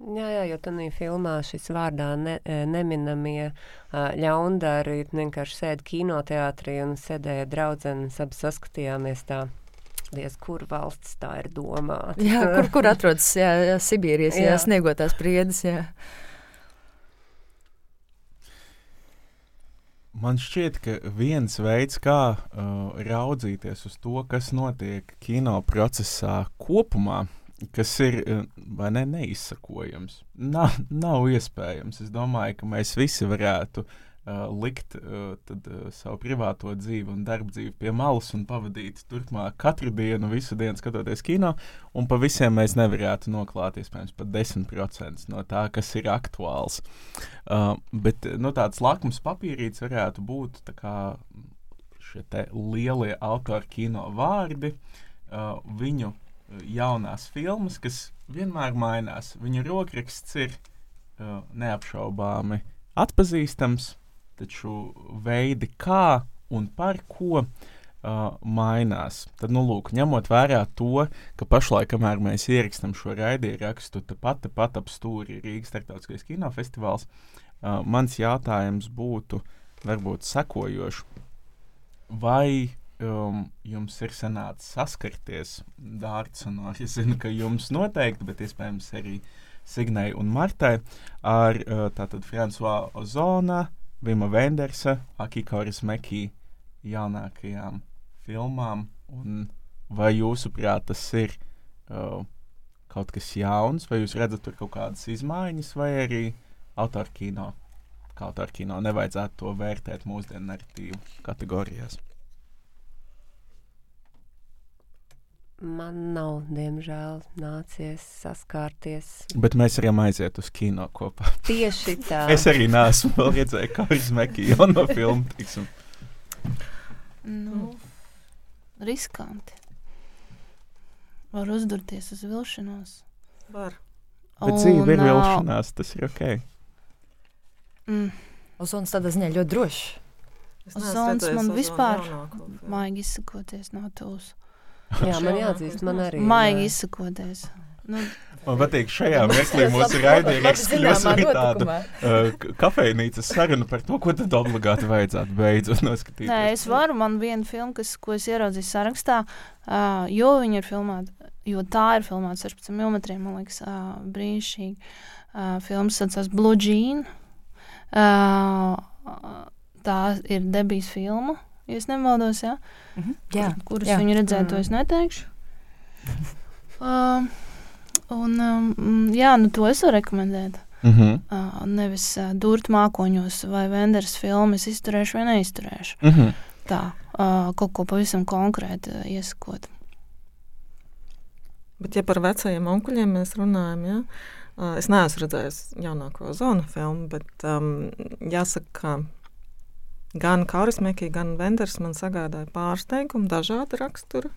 Jā, jā, jo tādā filmā šis vārdā ne, neminamie ļaundari vienkārši sēdi kinoteātrī un sēdēja draudzenes, abi saskatījāmies tā diez kur valsts tā ir domāta. jā, kur, kur atrodas jā, jā, Sibīrijas jā. Jā, sniegotās priedes. Jā. Man šķiet, ka viens veids, kā uh, raudzīties uz to, kas notiek kino procesā kopumā, kas ir uh, ne, neizsakojams, nav, nav iespējams. Es domāju, ka mēs visi varētu uh, likt uh, tad, uh, savu privāto dzīvi un darba dzīvi pie malas un pavadīt turpmāk katru dienu, visu dienu skatoties kino, un pa visiem mēs nevarētu noklāt iespējams pat 10% no tā, kas ir aktuāls. Uh, bet nu, tāds lakmus papīrīts varētu būt šie lielie autoru kino vārdi, uh, viņu jaunās filmas, kas vienmēr mainās. Viņa rokraksts ir uh, neapšaubāmi atpazīstams, taču veidi, kā un par ko uh, mainās. Tad, nu, lūk, ņemot vērā to, ka pašlaik, kamēr mēs ierakstam šo raidierakstu, tepat pat ap stūri Rīgas starptautiskais kinofestivāls, uh, mans jautājums būtu varbūt sekojošs. Vai um, jums ir sanācis saskarties, Dārts, un es zinu, ka jums noteikti, bet iespējams arī Signai un Martai, ar uh, tātad Fransuā Ozona, Vima Vendersa, Akikoras Mekī jaunākajām filmām, un vai jūsuprāt tas ir uh, kaut kas jauns, vai jūs redzat tur kaut kādas izmaiņas, vai arī autorkino, kā autorkino nevajadzētu to vērtēt mūsdienu narratīvu kategorijās? Man nav, diemžēl, nācies saskārties. Bet mēs varam aiziet uz kino kopā. Tieši tā. es arī neesmu vēl redzējis, kā viņš meklē jauno filmu. Tiksim. Nu, riskanti. Var uzdurties uz vilšanos. Var. Bet dzīve ir vilšanās, tas ir ok. Mm. Ozons tādā ziņā ļoti drošs. Ozons man vispār, maigi izsakoties, nav tūs. Jā, man jāatzīst, man arī. Maigi izsakoties. Nu, Man patīk, šajā mirklī mūsu raidījumā kļūst par tādu uh, kafejnīcas sarunu par to, ko tad obligāti vajadzētu beidzot noskatīties. Nē, es varu, man viena filma, kas, ko es ieraudzīju sarakstā, uh, jo viņa ir filmēta, jo tā ir filmēta 16 mm, man liekas, uh, brīnišķīgi. Uh, filmas saucās Blue Jean. Uh, tā ir debijas filma ja es nemaldos, ja? mm -hmm. jā, Kur, kurus jā. viņu redzēju, to es mm. neteikšu. uh, un, um, jā, nu to es varu rekomendēt. Mm -hmm. uh, nevis uh, durt mākoņos vai vendors filmu, es izturēšu vai neizturēšu. Mm -hmm. Tā, uh, kaut ko pavisam konkrēti uh, iesakot. Bet, ja par vecajiem onkuļiem mēs runājam, ja, uh, es neesmu redzējis jaunāko zonu filmu, bet um, jāsaka, ka Gan Kaurismēkī, gan Venders man sagādāja pārsteigumu, dažādu raksturu.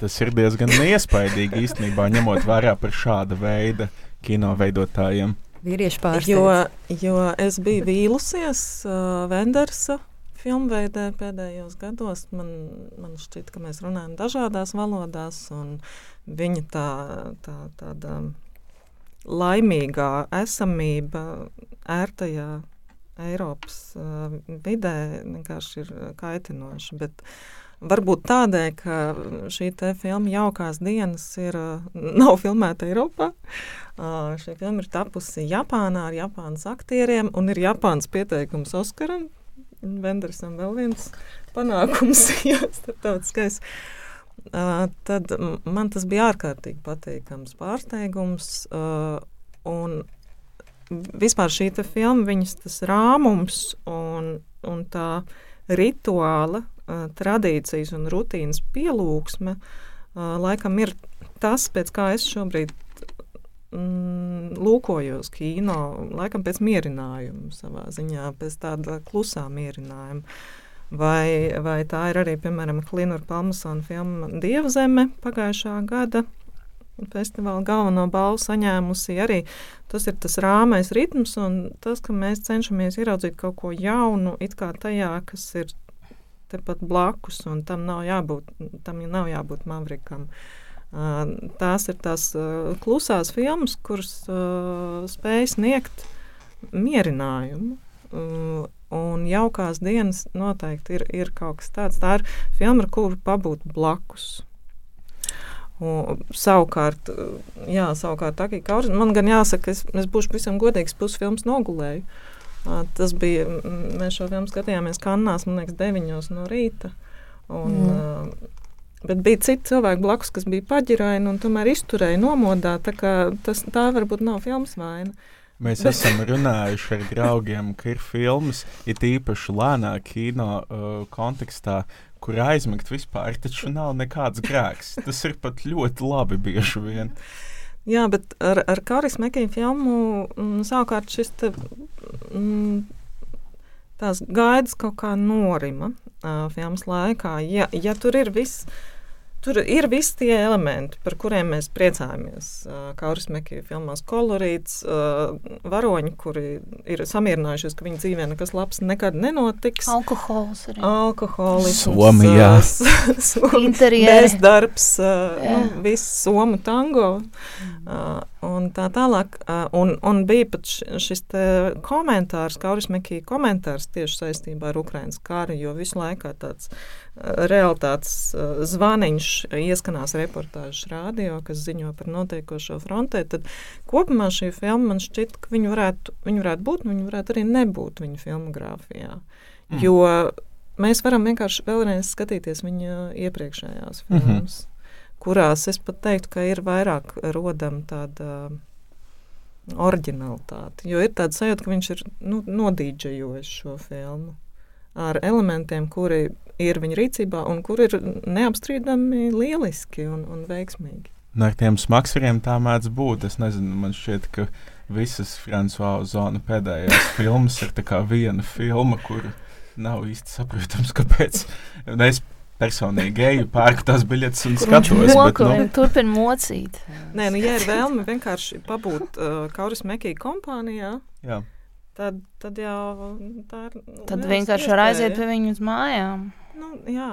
Tas ir diezgan iespaidīgi īstenībā, ņemot vērā par šāda veida kino veidotājiem. Vīriešu pārsteigums. Jo, jo es biju vīlusies uh, Vendersa filmveidē pēdējos gados. Man, man šķiet, ka mēs runājam dažādās valodās, un viņa tā, tā, tāda laimīgā esamība ērtajā Eiropas uh, vidē vienkārši ir kaitinoši. Bet varbūt tādēļ, ka šī filma jaukās dienas ir, nav filmēta Eiropā. Uh, šī filma ir tapusi Japānā ar Japānas aktieriem un ir Japānas pieteikums Oskaram. Vendersam vēl viens panākums, jā, starptautiskais. Uh, tad man tas bija ārkārtīgi patīkams pārsteigums. Uh, un vispār šī filma, viņas tas rāmums un, un tā rituāla, uh, tradīcijas un rutīnas pielūgsme, uh, laikam ir tas, pēc kā es šobrīd mm, lūkojos kino, laikam pēc mierinājuma savā ziņā, pēc tāda klusā mierinājuma. Vai, vai tā ir arī, piemēram, Klimata Palmasona filma Dieva zeme pagājušā gada festivāla galveno balvu saņēmusi arī. Tas ir tas rāmais ritms un tas, ka mēs cenšamies ieraudzīt kaut ko jaunu, it kā tajā, kas ir tepat blakus, un tam nav jābūt, tam nav jābūt mavrikam. Tās ir tās klusās filmas, kuras spēj sniegt mierinājumu. Un jaukās dienas noteikti ir, ir kaut kas tāds. Tā ir filma, ar kuru pabūt blakus. Un, savukārt, jā, savukārt Akija Kauris, man gan jāsaka, es, es būšu pavisam godīgs, pusfilms nogulēju. Tas bija, mēs šo filmu skatījāmies Kannās, man liekas, 9 no rīta. Un, mm. Bet bija citi cilvēki blakus, kas bija paģiraini un tomēr izturēja nomodā. Tā, tas, tā varbūt nav filmas vaina. Mēs Bet... esam runājuši ar draugiem, ka ir filmas, it īpaši lēnā kino uh, kontekstā, kur aizmigt vispār taču nav nekāds grēks. Tas ir pat ļoti labi bieži vien. Jā, bet ar, ar Kāris Mekiju filmu m, mm, savukārt šis te, m, mm, tās gaidas kaut kā norima uh, filmas laikā. Ja, ja tur ir viss Tur ir visi tie elementi, par kuriem mēs priecājamies. Kauris Mekija filmās kolorīts, varoņi, kuri ir samierinājušies, ka viņu dzīvē nekas labs nekad nenotiks. Alkohols arī. Alkoholisms. Somijā. Interjeri. Bezdarbs, nu, viss somu tango. Un tā tālāk, un, un bija pat šis komentārs, Kauris Mekija komentārs tieši saistībā ar Ukrainas karu, jo visu laiku tāds realitātes zvaniņš ieskanās reportāžas rādio, kas ziņo par notiekošo frontē, tad kopumā šī filma man šķiet, ka viņa varētu, viņa varētu būt, viņa varētu arī nebūt viņa filmogrāfijā. Mm. Jo mēs varam vienkārši vēlreiz skatīties viņa iepriekšējās filmas. Mm -hmm kurās es pat teiktu, ka ir vairāk rodama tāda originalitāte. Jo ir tāda sajūta, ka viņš ir nu, nodīdžējis šo filmu ar elementiem, kuri ir viņa rīcībā un kuri ir neapstrīdami lieliski un, un veiksmīgi. No ar tiem smagsvariem tā mēdz būt. Es nezinu, man šķiet, ka visas Frančiska Zona pēdējās filmas ir viena filma, kur nav īsti saprotams, kāpēc. Es personīgi eju, pērku tās biļetes un Kur skatos. Moku, bet, nu, turpin mocīt. Nē, nu, ja ir vēlme vienkārši pabūt uh, Kauris Mekija kompānijā, jā. Tad, tad jau tā ir. Nu, tad vienkārši var aiziet pie viņu uz mājām. Nu, jā,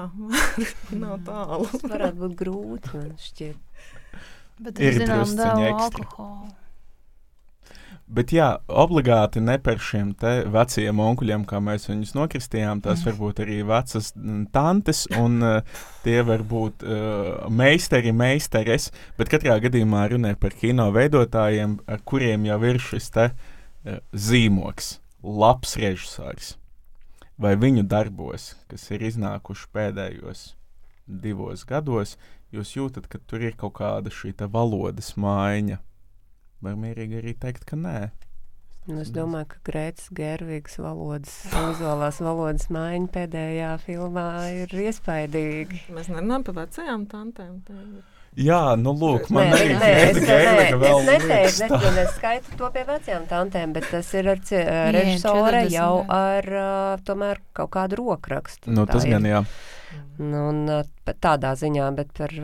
nav tālu. Tas varētu būt grūti, man šķiet. Bet ir zinām daudz alkohola. Bet jā, obligāti ne par šiem veciem onkuļiem, kā mēs viņus nokristījām. Tās var būt arī vecas tantes, un uh, tie var būt uh, meistari, meistares. Bet katrā gadījumā runē par kino veidotājiem, ar kuriem jau ir šis te, uh, zīmoks, labs režisors. Vai viņu darbos, kas ir iznākuši pēdējos divos gados, jūs jūtat, ka tur ir kaut kāda šī valodas maiņa? Vai mierīgi arī teikt, ka nē? Nu, es domāju, ka Grētas Gervigs valodas, vizuālās valodas maiņa pēdējā filmā ir iespaidīga. Mēs nerunājam par vecajām tantēm. Jā, nu, lūk, man nē, arī nē, es, nē, es neteicu, ne, es skaitu to pie vecajām tantēm, bet tas ir ar režisore jau ar tomēr kaut kādu rokrakstu. Nu, tas gan jā. Nu, un tādā ziņā, bet par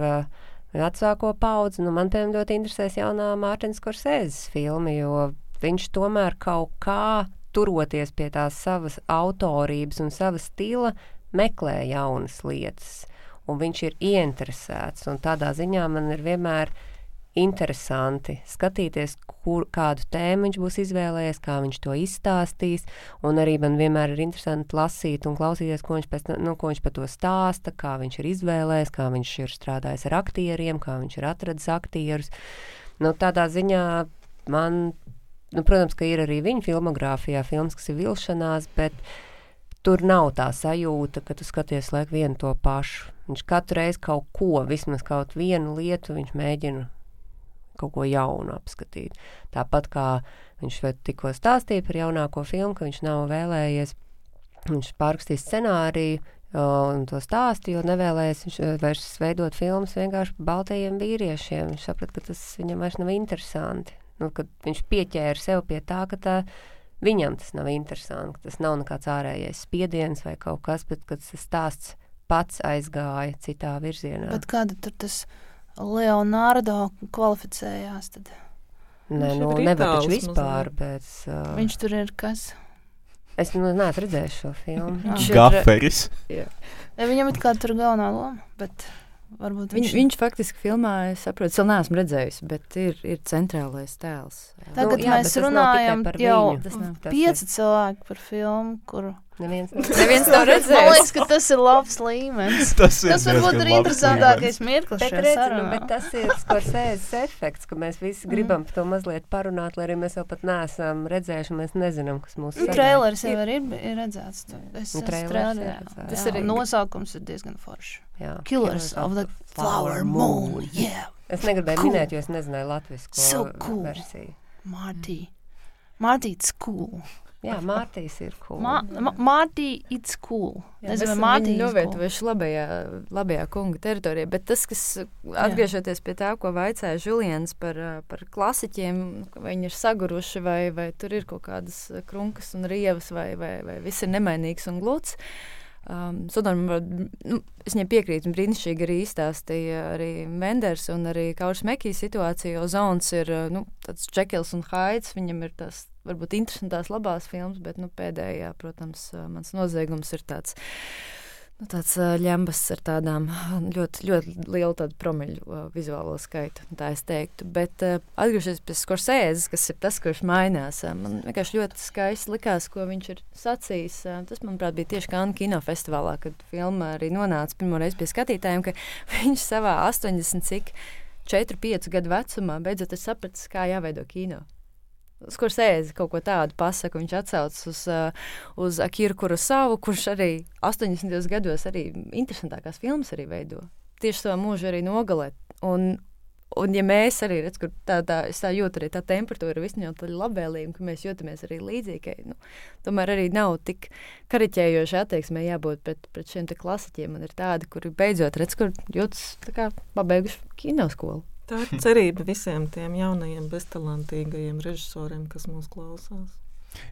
vecāko paudzi. Nu, man, piemēram, ļoti interesēs jaunā Mārtiņas Korsēzes filma, jo viņš tomēr kaut kā turoties pie tās savas autorības un savas stila, meklē jaunas lietas. Un viņš ir ieinteresēts, tādā ziņā man ir vienmēr interesanti skatīties, kur, kādu tēmu viņš būs izvēlējies, kā viņš to izstāstīs. Arī man vienmēr ir interesanti lasīt un klausīties, ko viņš, pēc, nu, ko viņš par to stāsta, kā viņš ir izvēlējies, kā viņš ir strādājis ar aktieriem, kā viņš ir atradis aktierus. Nu, tādā ziņā man, nu, protams, ir arī viņa filmogrāfijā filmas, kas ir vilšanās, bet tur nav tā sajūta, ka tu skaties laiku vienu to pašu. Viņš katru reizi kaut ko, vismaz kaut vienu lietu, viņš mēģina kaut ko jaunu apskatīt. Tāpat kā viņš tikko stāstīja par jaunāko filmu, ka viņš nav vēlējies, viņš pārrakstīs scenāriju un to stāstu, jo nevēlējies viņš vairs veidot filmas vienkārši baltajiem vīriešiem. Viņš saprata, ka tas viņam vairs nav interesanti. Nu, viņš pieķēra sev pie tā, ka tā, viņam tas nav interesanti, tas nav nekāds ārējais spiediens vai kaut kas, bet tas stāsts pats aizgāja citā virzienā. Bet kāda tur tas? Leonardo kvalificējās. Tad. Nē, nu, nevar taču vispār pēc. Uh... Viņš tur ir kas? Es nu, neesmu redzējis šo filmu. Viņš ir Gaferis. Viņam ir kāda tur galvenā loma, bet varbūt viņš... Viņ, viņš faktiski filmā, es saprotu, es vēl neesmu redzējis, bet ir, ir centrālais tēls. Tagad nu, jā, mēs runājam jau pieci cilvēki par filmu, kuru Neviens. Neviens nav Man redzējis. liekas, ka tas ir labs līmenis. Tas, ir Tas varbūt ir interesantākais mirklis Bet, redzi, nu, bet tas ir skorsēzes efekts, ka mēs visi gribam par to mazliet parunāt, lai arī mēs vēl pat neesam redzējuši, mēs nezinām, kas mūsu Nu, Traileris jau ir, ir redzēts. Es Nu, trailerī, ir jā. redzēts, Tas jā. arī nosaukums ir diezgan foršs. Jā, Killers of the Flower Moon. Yeah, Es negribēju Cool. minēt, jo es nezināju latviešu So cool. versiju. Marty. Marty, it's cool. Jā, Mārtiņš ir cool. Ma Marty, it's cool. Jā, Nezinu, mēs vai esam Marty viņu is cool. novietojuši labajā, labajā kunga teritorijā, bet tas, kas atgriežoties pie tā, ko vaicāja Julians par, ā, par klasiķiem, vai viņi ir saguruši, vai, vai tur ir kaut kādas krunkas un rievas, vai, vai, vai viss ir nemainīgs un gluds. Um, Sudam, nu, es viņai piekrītu, un brīnišķīgi arī izstāstīja arī Menders un arī Kauris Mekijas situācija, jo Zons ir ā, nu, tāds Čekils un Haids, viņam ir tas varbūt interesantās labās filmas, bet nu, pēdējā, protams, mans noziegums ir tāds. Nu, tāds ļambas ar tādām ļoti, ļoti lielu promiļu vizuālo skaitu, tā es teiktu. Bet atgriežoties pie Skorsēzes, kas ir tas, kurš mainās, man vienkārši ļoti skaisti likās, ko viņš ir sacījis. Tas, manuprāt, bija tieši Kānu kinofestivālā, kad filma arī nonāca pirmoreiz pie skatītājiem, ka viņš savā 80 cik 4-5 gadu vecumā beidzot ir sapratis, kā jāveido kino. Skursēzi kaut ko tādu pasaka, viņš atsaucas uz, uh, uz Akiru Kurosavu, kurš arī 80. gados arī interesantākās filmas arī veido. Tieši savā mūžā arī nogalē. Un, un ja mēs arī redzam, kur tā, tā, tā jūtu arī tā temperatūra visņot labvēlīga, ka mēs jūtamies arī līdzīgi, nu, tomēr arī nav tik kariķējoši attieksmē jābūt pret, pret šiem klasiķiem. Man ir tādi, kuri beidzot redz, kur jūtas kā pabeiguši kinoskolu. Tā ir cerība visiem tiem jaunajiem, beztalantīgajiem režisoriem, kas mūs klausās.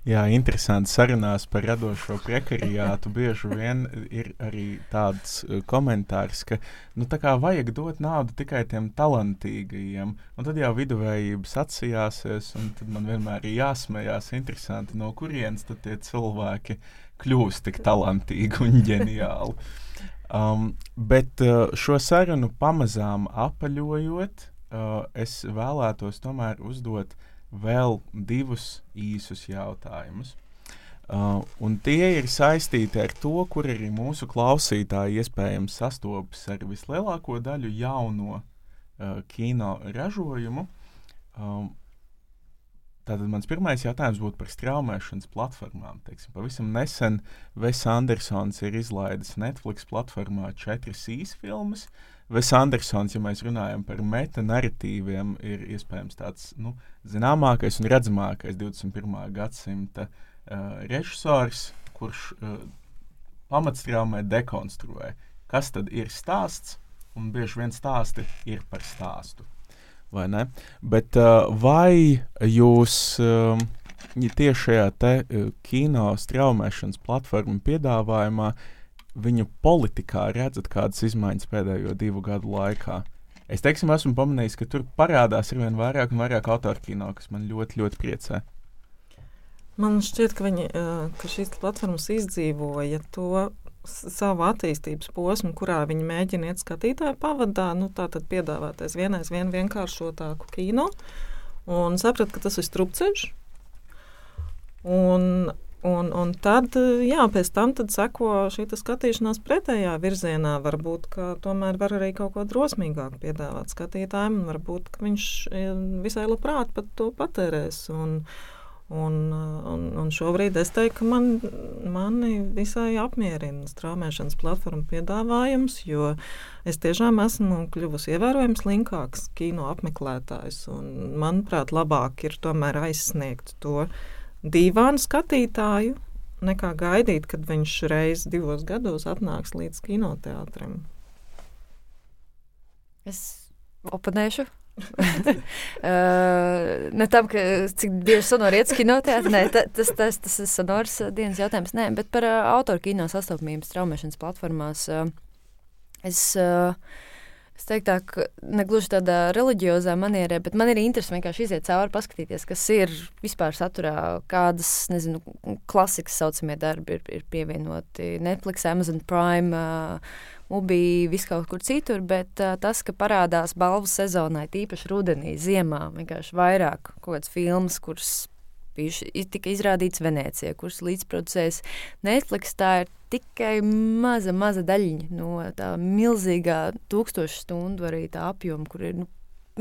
Jā, interesanti. Sarunās par radošo prekariātu bieži vien ir arī tāds uh, komentārs, ka nu, tā kā vajag dot naudu tikai tiem talantīgajiem, un tad jau viduvējības atsijāsies, un man vienmēr ir jāsmējās interesanti, no kurienes tie cilvēki kļūst tik talantīgi un ģeniāli. Um, bet uh, šo sarunu pamazām apaļojot, uh, es vēlētos tomēr uzdot vēl divus īsus jautājumus. Uh, un tie ir saistīti ar to, kur arī mūsu klausītāji iespējams sastopas ar vislielāko daļu jauno uh, kino ražojumu. Um, Tātad mans pirmais jautājums būtu par straumēšanas platformām. Teiksim, pavisam nesen Ves Andersons ir izlaidis Netflix platformā četras īsi filmas. Ves Andersons, ja mēs runājam par metanarratīviem, ir iespējams tāds nu, zināmākais un redzamākais 21. gadsimta uh, režisors, kurš uh, pamatstraumē dekonstruē, kas tad ir stāsts, un bieži vien stāsti ir par stāstu vai ne? Bet uh, vai jūs um, tieši šajā te uh, kino straumēšanas platformu piedāvājumā viņu politikā redzat kādas izmaiņas pēdējo divu gadu laikā? Es teiksim, esmu pamanījis, ka tur parādās ar vien vairāk un vairāk autorkino, kas man ļoti, ļoti priecē. Man šķiet, ka, viņi, ka šīs platformas izdzīvoja to savu attīstības posmu, kurā viņi mēģina iet skatītāju pavadā, nu, tā tad piedāvāties vienais vien vienkāršotāku kino, un saprat, ka tas ir strupceļš. Un, un, un tad, jā, pēc tam tad seko šī skatīšanās pretējā virzienā. Varbūt, ka tomēr var arī kaut ko drosmīgāku piedāvāt skatītājiem, un varbūt, ka viņš visai labprāt pat to patērēs. Un, Un, un, un šobrīd es teiktu, ka man, mani visai apmierina straumēšanas platforma piedāvājums, jo es tiešām esmu kļuvusi ievērojams linkāks kino apmeklētājs. Un, manuprāt, labāk ir tomēr aizsniegt to divānu skatītāju, nekā gaidīt, kad viņš reiz divos gados atnāks līdz kinoteātrim. Es oponēšu uh, ne tam, ka cik bieži sonori iet uz kinoteātri, nē, ta, tas, tas, tas ir sonors dienas jautājums, nē, bet par uh, autoru kino sastopamības traumēšanas platformās. Uh, es, uh, es teiktu ka negluži tādā reliģiozā manierē, bet man ir interesi vienkārši iziet cauri, paskatīties, kas ir vispār saturā, kādas, nezinu, klasikas saucamie darbi ir, ir pievienoti. Netflix, Amazon Prime, uh, Ubī, vis kaut kur citur, bet uh, tas, ka parādās balvu sezonai, tīpaši rudenī, ziemā, vienkārši vairāk kaut kādas filmas, kuras bijuši, tika izrādīts Venecijā, kuras līdzproducēs Netflix. Tā ir tikai maza, maza daļiņa no tā milzīgā tūkstošu stundu arī tā apjoma, kur ir nu,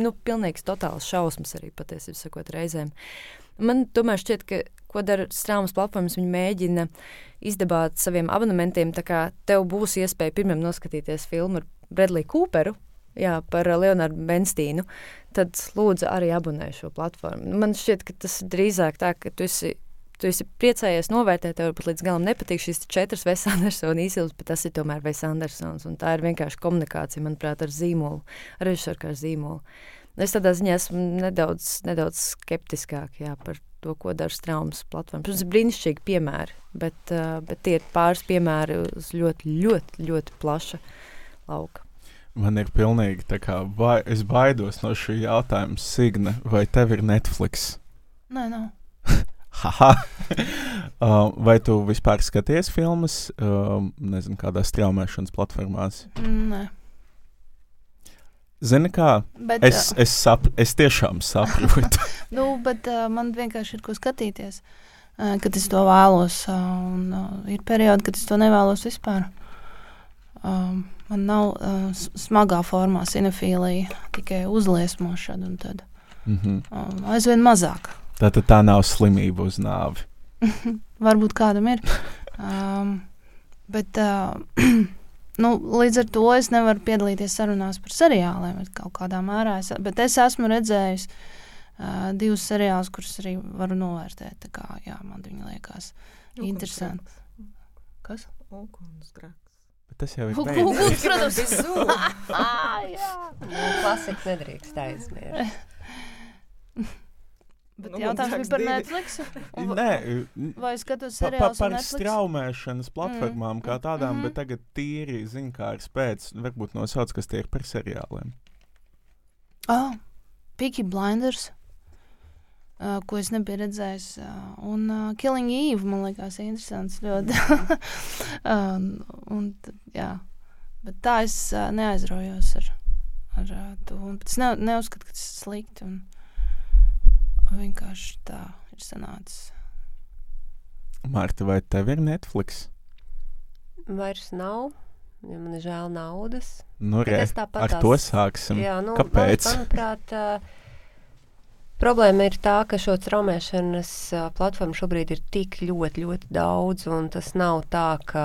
nu, pilnīgs totāls šausmas arī patiesībā sakot reizēm. Man tomēr šķiet, ka ko dara strāmas platformas, viņi mēģina izdabāt saviem abonementiem, tā kā tev būs iespēja pirmiem noskatīties filmu ar Bredliju Cooperu, jā, par Leonardu Benstīnu, tad lūdzu arī abonē šo platformu. Man šķiet, ka tas drīzāk tā, ka tu esi, tu esi priecājies novērtēt, tev pat līdz galam nepatīk šīs četras Vēs Andersona īsils, bet tas ir tomēr Vēs Andersons, tā ir vienkārši komunikācija, manuprāt, ar zīmolu, ar režisoru kā zīmolu. Es tādā ziņā esmu nedaudz, nedaudz skeptiskāk jā, par to, ko dara straumas platformas. Tas ir brīnišķīgi piemēri, bet, uh, bet tie ir pāris piemēri uz ļoti, ļoti, ļoti plaša lauka. Man ir pilnīgi tā kā, vai, es baidos no šī jautājuma, Signe, vai tev ir Netflix? Nē, nav. Haha! uh, vai tu vispār skaties filmas, uh, nezinu, kādās straumēšanas platformās? Nē. Zini, kā Bet, es, es, sap, es tiešām saprotu. nu, bet uh, man vienkārši ir ko skatīties, uh, kad es to vēlos. Uh, un, uh, ir periodi, kad es to nevēlos vispār. Um, man nav uh, smagā formā cinefīlija, tikai uzliesmošana un tad mm -hmm. um, aizvien mazāk. Tā tad tā nav slimība uz nāvi. Varbūt kādam ir. Um, bet, uh, nu, līdz ar to es nevaru piedalīties sarunās par seriāliem kaut kādā mērā. Es, bet es esmu redzējis uh, divus seriālus, kurus arī varu novērtēt. Tā kā, jā, man viņi liekas interesanti. Kas? Uguns grēks. Bet tas jau ir protams. Nu, Klasika nedrīkst aizmirst. Bet Nu, jautājums bija par. Netflix. Un Nē, Vai skatos pa, pa, par straumēšanas platformām mm. kā tādām, mm. -hmm. bet tagad tīri ziņkārs pēc, varbūt nosauc, kas tie ir par seriāliem. Oh, Peaky Blinders, uh, ko es nebiju redzējis. Uh, un uh, Killing Eve man liekas interesants ļoti. um, un, jā. Bet tā es uh, neaizraujos ar, ar uh, to. Un Es ne, neuzskatu, ka tas ir slikti. Un, vienkārši tā ir sanācis. Marta, vai tev ir Netflix? Vairs nav. Ja man ir žēl naudas. Nu, Bet re, ar tās- to sāksim. Jā, nu, Kāpēc? Man, manuprāt, ā, problēma ir tā, ka šo traumēšanas platformu šobrīd ir tik ļoti, ļoti daudz, un tas nav tā, ka,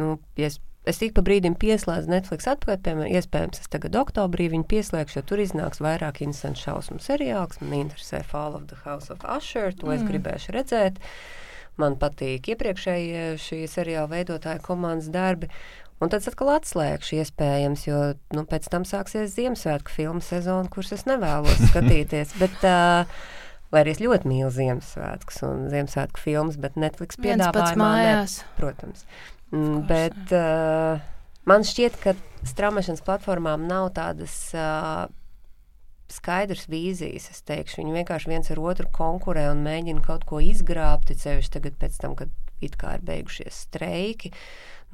nu, ja es, es ik pa brīdim pieslēdzu Netflix atpakaļ, piemēram, iespējams, es tagad oktobrī viņu pieslēgšu, jo tur iznāks vairāk interesantu šausmu seriāls. Man interesē Fall of the House of Usher, to mm. es gribēšu redzēt. Man patīk iepriekšējie šī seriāla veidotāja komandas darbi. Un tad es atkal atslēgšu, iespējams, jo nu, pēc tam sāksies Ziemassvētku filmu sezona, kuras es nevēlos skatīties. Bet, uh, lai arī es ļoti mīlu Ziemassvētkus un Ziemassvētku filmas, bet Netflix pats piedāvājumā ne, mājās. protams. Mm, bet uh, man šķiet, ka straumēšanas platformām nav tādas uh, skaidras vīzijas. Es teikšu, viņi vienkārši viens ar otru konkurē un mēģina kaut ko izgrābt. it Sevišķi tagad, pēc tam, kad it kā ir beigušies streiki.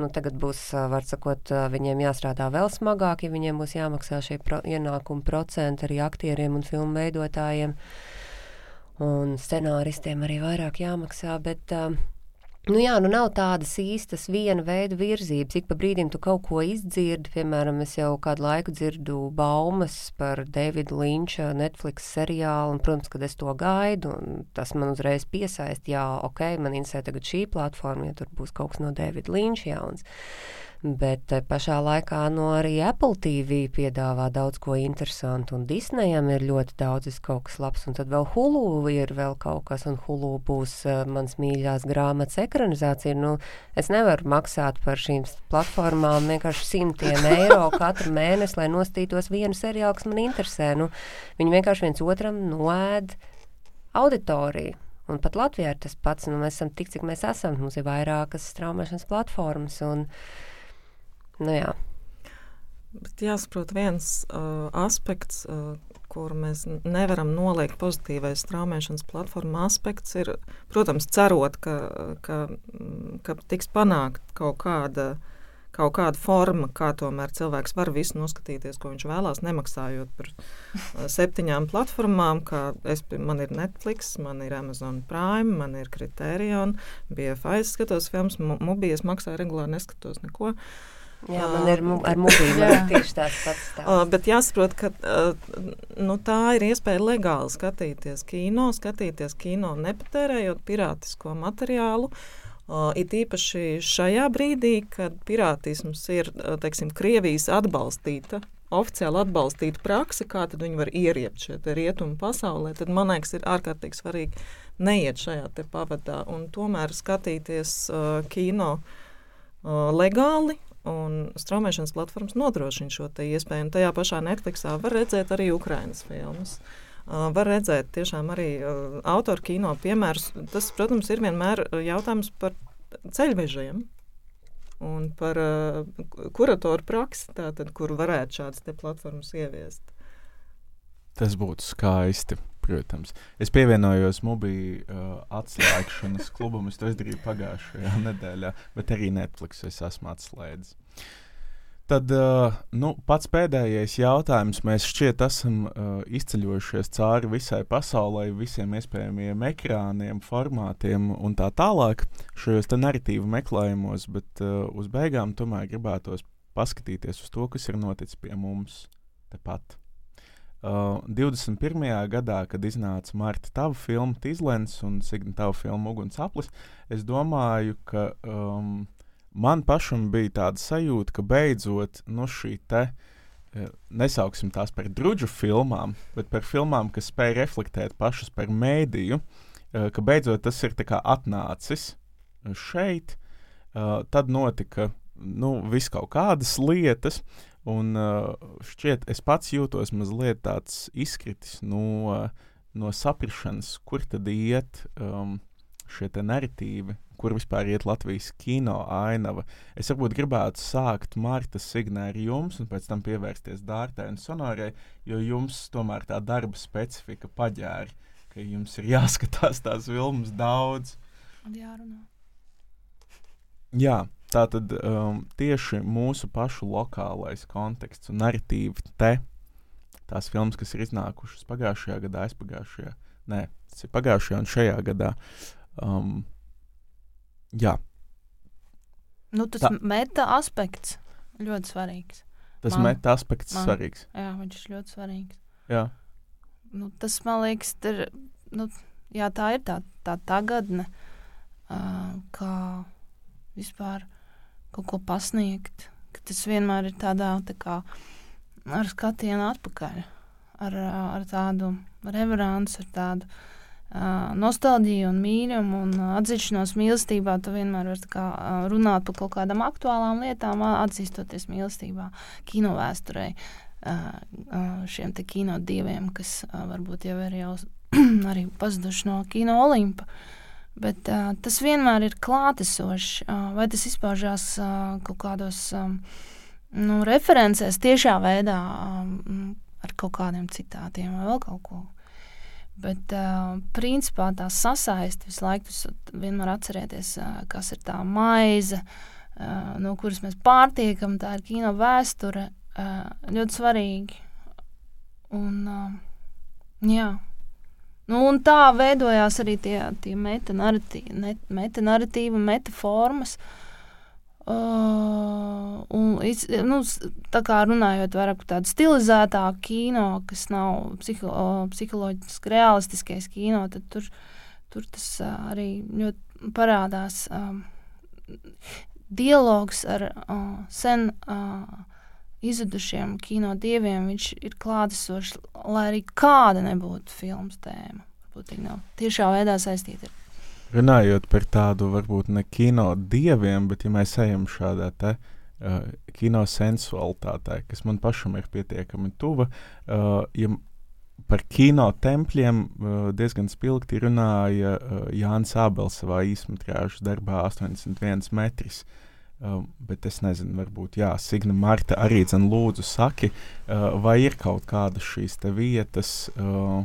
Nu, tagad būs, var sakot, viņiem jāstrādā vēl smagāk, ja viņiem būs jāmaksā šie pro ienākumu procenti arī aktieriem un filmu veidotājiem. Un scenāristiem arī vairāk jāmaksā. Bet, uh, Nu jā, nu nav tādas īstas viena veida virzības. Ik pa brīdim tu kaut ko izdzirdi. Piemēram, es jau kādu laiku dzirdu baumas par Davida Linča Netflix seriālu, un, protams, kad es to gaidu, tas man uzreiz piesaist, jā, ok, man interesē tagad šī platforma, ja tur būs kaut kas no Davida Linča jauns. Bet eh, pašā laikā no arī Apple TV piedāvā daudz ko interesantu, un Disneyam ir ļoti daudz kaut kas labs, un tad vēl Hulu ir vēl kaut kas, un Hulu būs uh, mans mīļās grāmatas ekranizācija. Nu, es nevaru maksāt par šīm platformām vienkārši simtiem eiro katru mēnesi, lai nostītos vienu seriālu, kas man interesē. Nu, viņi vienkārši viens otram noēd auditoriju. Un pat Latvijā ir tas pats. Nu, mēs esam tik, cik mēs esam. Mums ir vairākas straumēšanas platformas. Un, nu, jā. Bet jāsaprot viens uh, aspekts, uh, kuru mēs nevaram noliegt pozitīvais traumēšanas platforma aspekts, ir, protams, cerot, ka, ka, ka tiks panākt kaut kāda kaut kāda forma, kā tomēr cilvēks var visu noskatīties, ko viņš vēlās, nemaksājot par uh, septiņām platformām. Es, man ir Netflix, man ir Amazon Prime, man ir Criterion, BFI, skatos filmas, Mubijas maksāju regulāri, neskatos neko. Jā, man ir mu ar mobīlu tieši tāds pats. Uh, bet jāsaprot, ka uh, nu, tā ir iespēja legāli skatīties kino, skatīties kino nepatērējot pirātisko materiālu. Uh, it īpaši šajā brīdī, kad pirātisms ir teiksim, Krievijas atbalstīta, oficiāli atbalstīta praksa, kā viņi var ieriept šeit rietumu pasaulē, tad man liekas, ir ārkārtīgi svarīgi neiet šajā pavadā un tomēr skatīties uh, kino uh, legāli. Un straumēšanas platformas nodrošina šo iespēju. Un tajā pašā Netflixā var redzēt arī Ukraiņas filmas. Uh, var redzēt tiešām arī uh, autoru kino piemērus. Tas, protams, ir vienmēr jautājums par ceļvežiem un par uh, kuratoru praksi, tātad, kur varētu šādas platformas ieviest. Tas būtu skaisti. Protams, es pievienojos mobīļu uh, atslēgšanas klubam. Es to izdarīju pagājušajā nedēļā, bet arī Netflix es esmu atslēdzis. Tad uh, nu, pats pēdējais jautājums. Mēs šķiet esam uh, izceļojušies cauri visai pasaulē, visiem iespējamiem ekrāniem, formātiem un tā tālāk šajos narratīvu meklējumos, bet uh, uz beigām tomēr gribētos paskatīties uz to, kas ir noticis pie mums tepat. Uh, 21. gadā, kad iznāca Marta tava filma Tīzlens un Signa tava filma Ugunsaplis, es domāju, ka um, man pašam bija tāda sajūta, ka beidzot nu, šī te. Eh, nesauksim tās par drudžu filmām, bet par filmām, kas spēj reflektēt pašas par mēdīju, eh, ka beidzot tas ir atnācis šeit. Eh, tad notika nu, vis kaut kādas lietas, un šķiet, es pats jūtos mazliet tāds izkritis no, no saprašanas, kur tad iet um, šie narratīvi, kur vispār iet Latvijas kino ainava. Es varbūt gribētu sākt Marta Signē ar jums, un pēc tam pievērsties Dārtai un Sonorai, jo jums tomēr tā darba specifika paģēra, ka jums ir jāskatās tās filmas daudz. Un jārunā. Jā, tā tad um, tieši mūsu pašu lokālais konteksts un narratīva te, tās filmas, kas ir iznākušas pagājušajā gadā, aizpagājušajā, nē, tas ir pagājušajā un šajā gadā, um, Jā. Nu, tas Tā. meta aspekts ļoti svarīgs. Tas man, meta aspekts man, svarīgs. Jā, viņš ir ļoti svarīgs. Jā. Nu, tas man liekas, ir, nu, jā, tā ir tā, tā tagadne, uh, kā vispār kaut ko pasniegt. Tas vienmēr ir tādā tā kā ar skatienu atpakaļ, ar, ar tādu reveransu, ar tādu uh, nostalģiju un mīlumu un atzīšanos mīlestībā, tu vienmēr vari kā, runāt par kaut kādām aktuālām lietām, atzīstoties mīlestībā, kino vēsturē, šiem te kino dieviem, kas varbūt jau ir jau arī pazuduši no kino olimpa. Bet uh, tas vienmēr ir klātesošs, uh, vai tas izpaužās uh, kaut kādos um, nu, referencēs, tiešā veidā, um, ar kaut kādiem citātiem vai vēl kaut ko. Bet, uh, principā, tā sasaiste visu laiku, vienmēr atcerieties, uh, kas ir tā maize, uh, no kuras mēs pārtiekam. Tā ir kino vēsture, uh, ļoti svarīgi. Un, uh, jā. Nu, un tā veidojās arī tie, tie metanarratīvi, metanarratīvi metaformas. Uh, Uh, un, nu, tā kā runājot vairāk par tādu stilizētāku kino, kas nav psiho, psiholoģiski realistiskais kino, tad tur, tur tas uh, arī ļoti parādās. Um, dialogs ar uh, sen uh, izzudušiem kino dieviem, viņš ir klātesošs, lai arī kāda nebūtu filmas tēma. Varbūt nav tiešā veidā saistīta ar runājot par tādu, varbūt ne kino dieviem, bet ja mēs ejam šādā te uh, kino sensualitātē, kas man pašam ir pietiekami tuva, uh, ja par kino tempļiem uh, diezgan spilgti runāja uh, Jānis Abels savā īsmetrāžu darbā 81 metrs. Uh, bet es nezinu, varbūt jā, Signa Marta arī dzen lūdzu saki, uh, vai ir kaut kādas šīs te vietas, uh,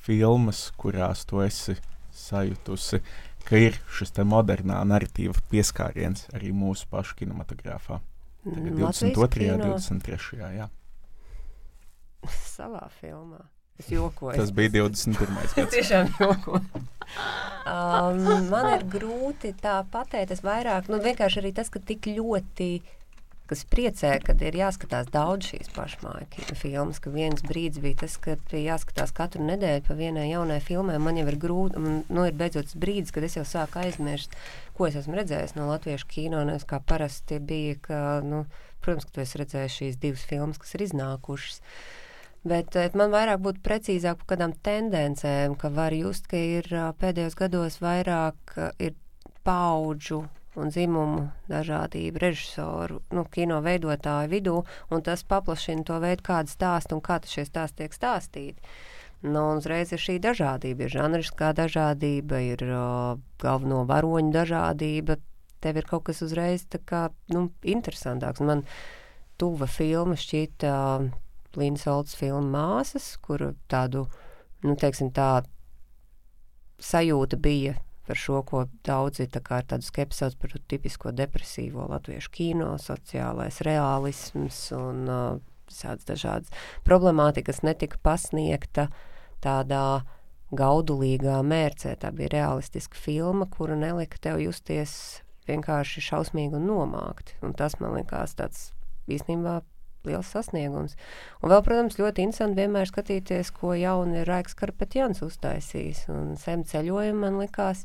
filmas, kurās tu esi sajutusi, ka ir šis modernā narratīva pieskāriens arī mūsu pašu kinematogrāfā. Mm, 22. un kino 23. Jā. savā filmā. Es jokoju. Tas bija 21. Es gads. tiešām jokoju. Um, man ir grūti tā pateikt. Es vairāk, nu, vienkārši arī tas, ka tik ļoti, kas priecē, kad ir jāskatās daudz šīs pašmāju filmas, ka viens brīdis bija tas, kad bija jāskatās katru nedēļu pa vienai jaunai filmai. Man jau ir grūti, un, nu, ir beidzot brīdis, kad es jau sāku aizmirst, ko es esmu redzējis no latviešu kino, nevis kā parasti bija, ka, nu, protams, ka tu esi redzējis šīs divas filmas, kas ir iznākušas. Bet eh, man vairāk būtu precīzāk par kādām tendencēm, ka var just, ka ir ā, pēdējos gados vairāk ā, ir paudžu un dzimumu dažādība režisoru, nu, kino veidotāju vidū, un tas paplašina to veidu, kāda stāsta un kā šie stāsti tiek stāstīti. Nu, uzreiz ir šī dažādība, ir žanriskā dažādība, ir uh, galveno varoņu dažādība. Tev ir kaut kas uzreiz tā kā, nu, interesantāks. Man tuva filma šķita uh, Līnas Olds filma Māsas, kur tādu, nu, teiksim tā, sajūta bija par šo, ko daudzi tā kā ar tādu skepsi sauc par tipisko depresīvo latviešu kino, sociālais realisms un uh, visādas dažādas problemātikas netika pasniegta tādā gaudulīgā mērcē. Tā bija realistiska filma, kura nelika tev justies vienkārši šausmīgi un nomākti. Un tas man likās tāds īstenībā liels sasniegums. Un vēl, protams, ļoti interesanti vienmēr skatīties, ko jauni Raiks Karpetjans uztaisījis. Un sem ceļojumi man likās,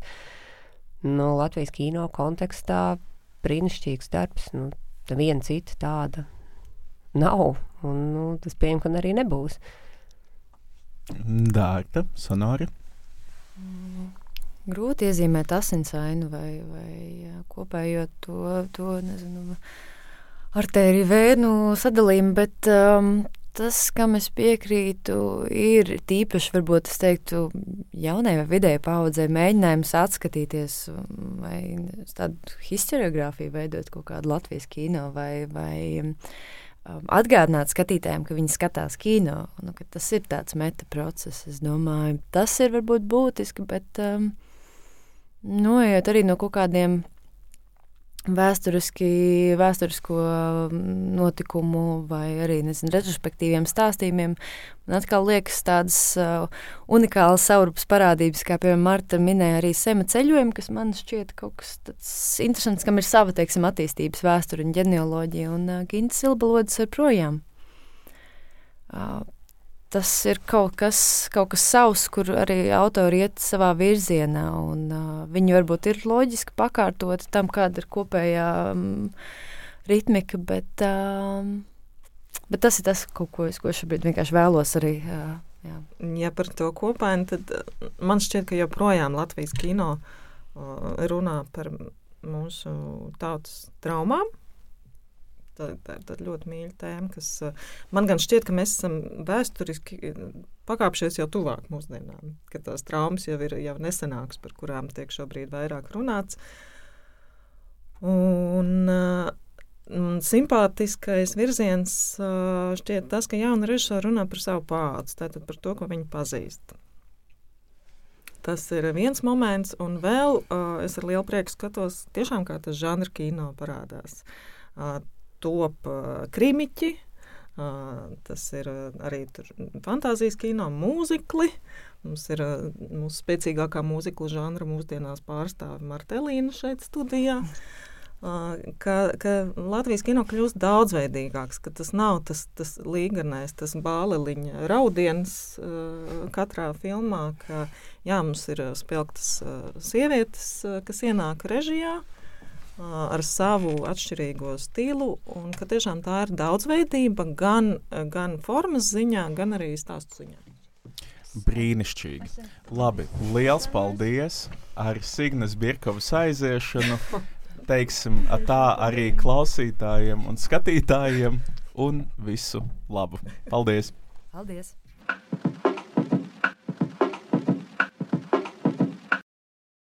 nu, Latvijas kino kontekstā brīnišķīgs darbs. Nu, viena cita tāda nav. Un, nu, tas pieņem, ka arī nebūs. Dārta, sonori. Grūti iezīmēt asinsainu vai, vai jā, kopējo to, to nezinu, artēriju vēnu sadalījumu, bet um, tas, kam es piekrītu, ir tīpaši, varbūt es teiktu, jaunai vai vidēji paudzei mēģinājums atskatīties vai tādu historiografiju veidot kaut kādu Latvijas kino vai, vai um, atgādināt skatītājiem, ka viņi skatās kino, nu, ka tas ir tāds meta process. Es domāju, tas ir varbūt būtiski, bet um, noiet arī no kaut kādiem vēsturiski, vēsturisko notikumu vai arī nezinu, retrospektīviem stāstījumiem. Man atkal liekas tādas uh, unikālas saurupas parādības, kā piemēram Marta minēja arī sema ceļojumi, kas man šķiet kaut kas tāds interesants, kam ir sava, teiksim, attīstības vēsture un ģenealoģija, un uh, Gintas Silbalodis ar projām. Uh, tas ir kaut kas, kaut kas savs, kur arī autori iet savā virzienā, un uh, viņi varbūt ir loģiski pakārtoti tam, kāda ir kopējā um, ritmika, bet, uh, bet tas ir tas, ko, ko es ko šobrīd vienkārši vēlos arī. Uh, jā. Ja par to kopainu, tad man šķiet, ka joprojām Latvijas kino runā par mūsu tautas traumām, Tā, tā, tā ļoti mīļa tēma, kas man gan šķiet, ka mēs esam vēsturiski pakāpšies jau tuvāk mūsdienām, ka tās traumas jau ir jau nesenākas, par kurām tiek šobrīd vairāk runāts. Un, un simpātiskais virziens šķiet tas, ka jauna režisora runā par savu pādu, tātad par to, ko viņi pazīst. Tas ir viens moments, un vēl uh, es ar lielu prieku skatos, tiešām kā tas žanra kino parādās. Uh, top krimiķi. Tas ir arī fantāzijas kino mūzikli. Mums ir mūsu spēcīgākā mūzikla žanra mūsdienās pārstāve Martelīna šeit studijā. Ka, ka Latvijas kino kļūst daudzveidīgāks, ka tas nav tas, tas līganais, tas bāliņa raudiens katrā filmā, ka jā, mums ir spilgtas sievietes, kas ienāk režijā, uh, ar savu atšķirīgo stilu, un ka tiešām tā ir daudzveidība gan, gan formas ziņā, gan arī stāstu ziņā. Brīnišķīgi. Labi, liels paldies ar Signas Birkovas aiziešanu. Teiksim, tā arī klausītājiem un skatītājiem un visu labu. Paldies! Paldies!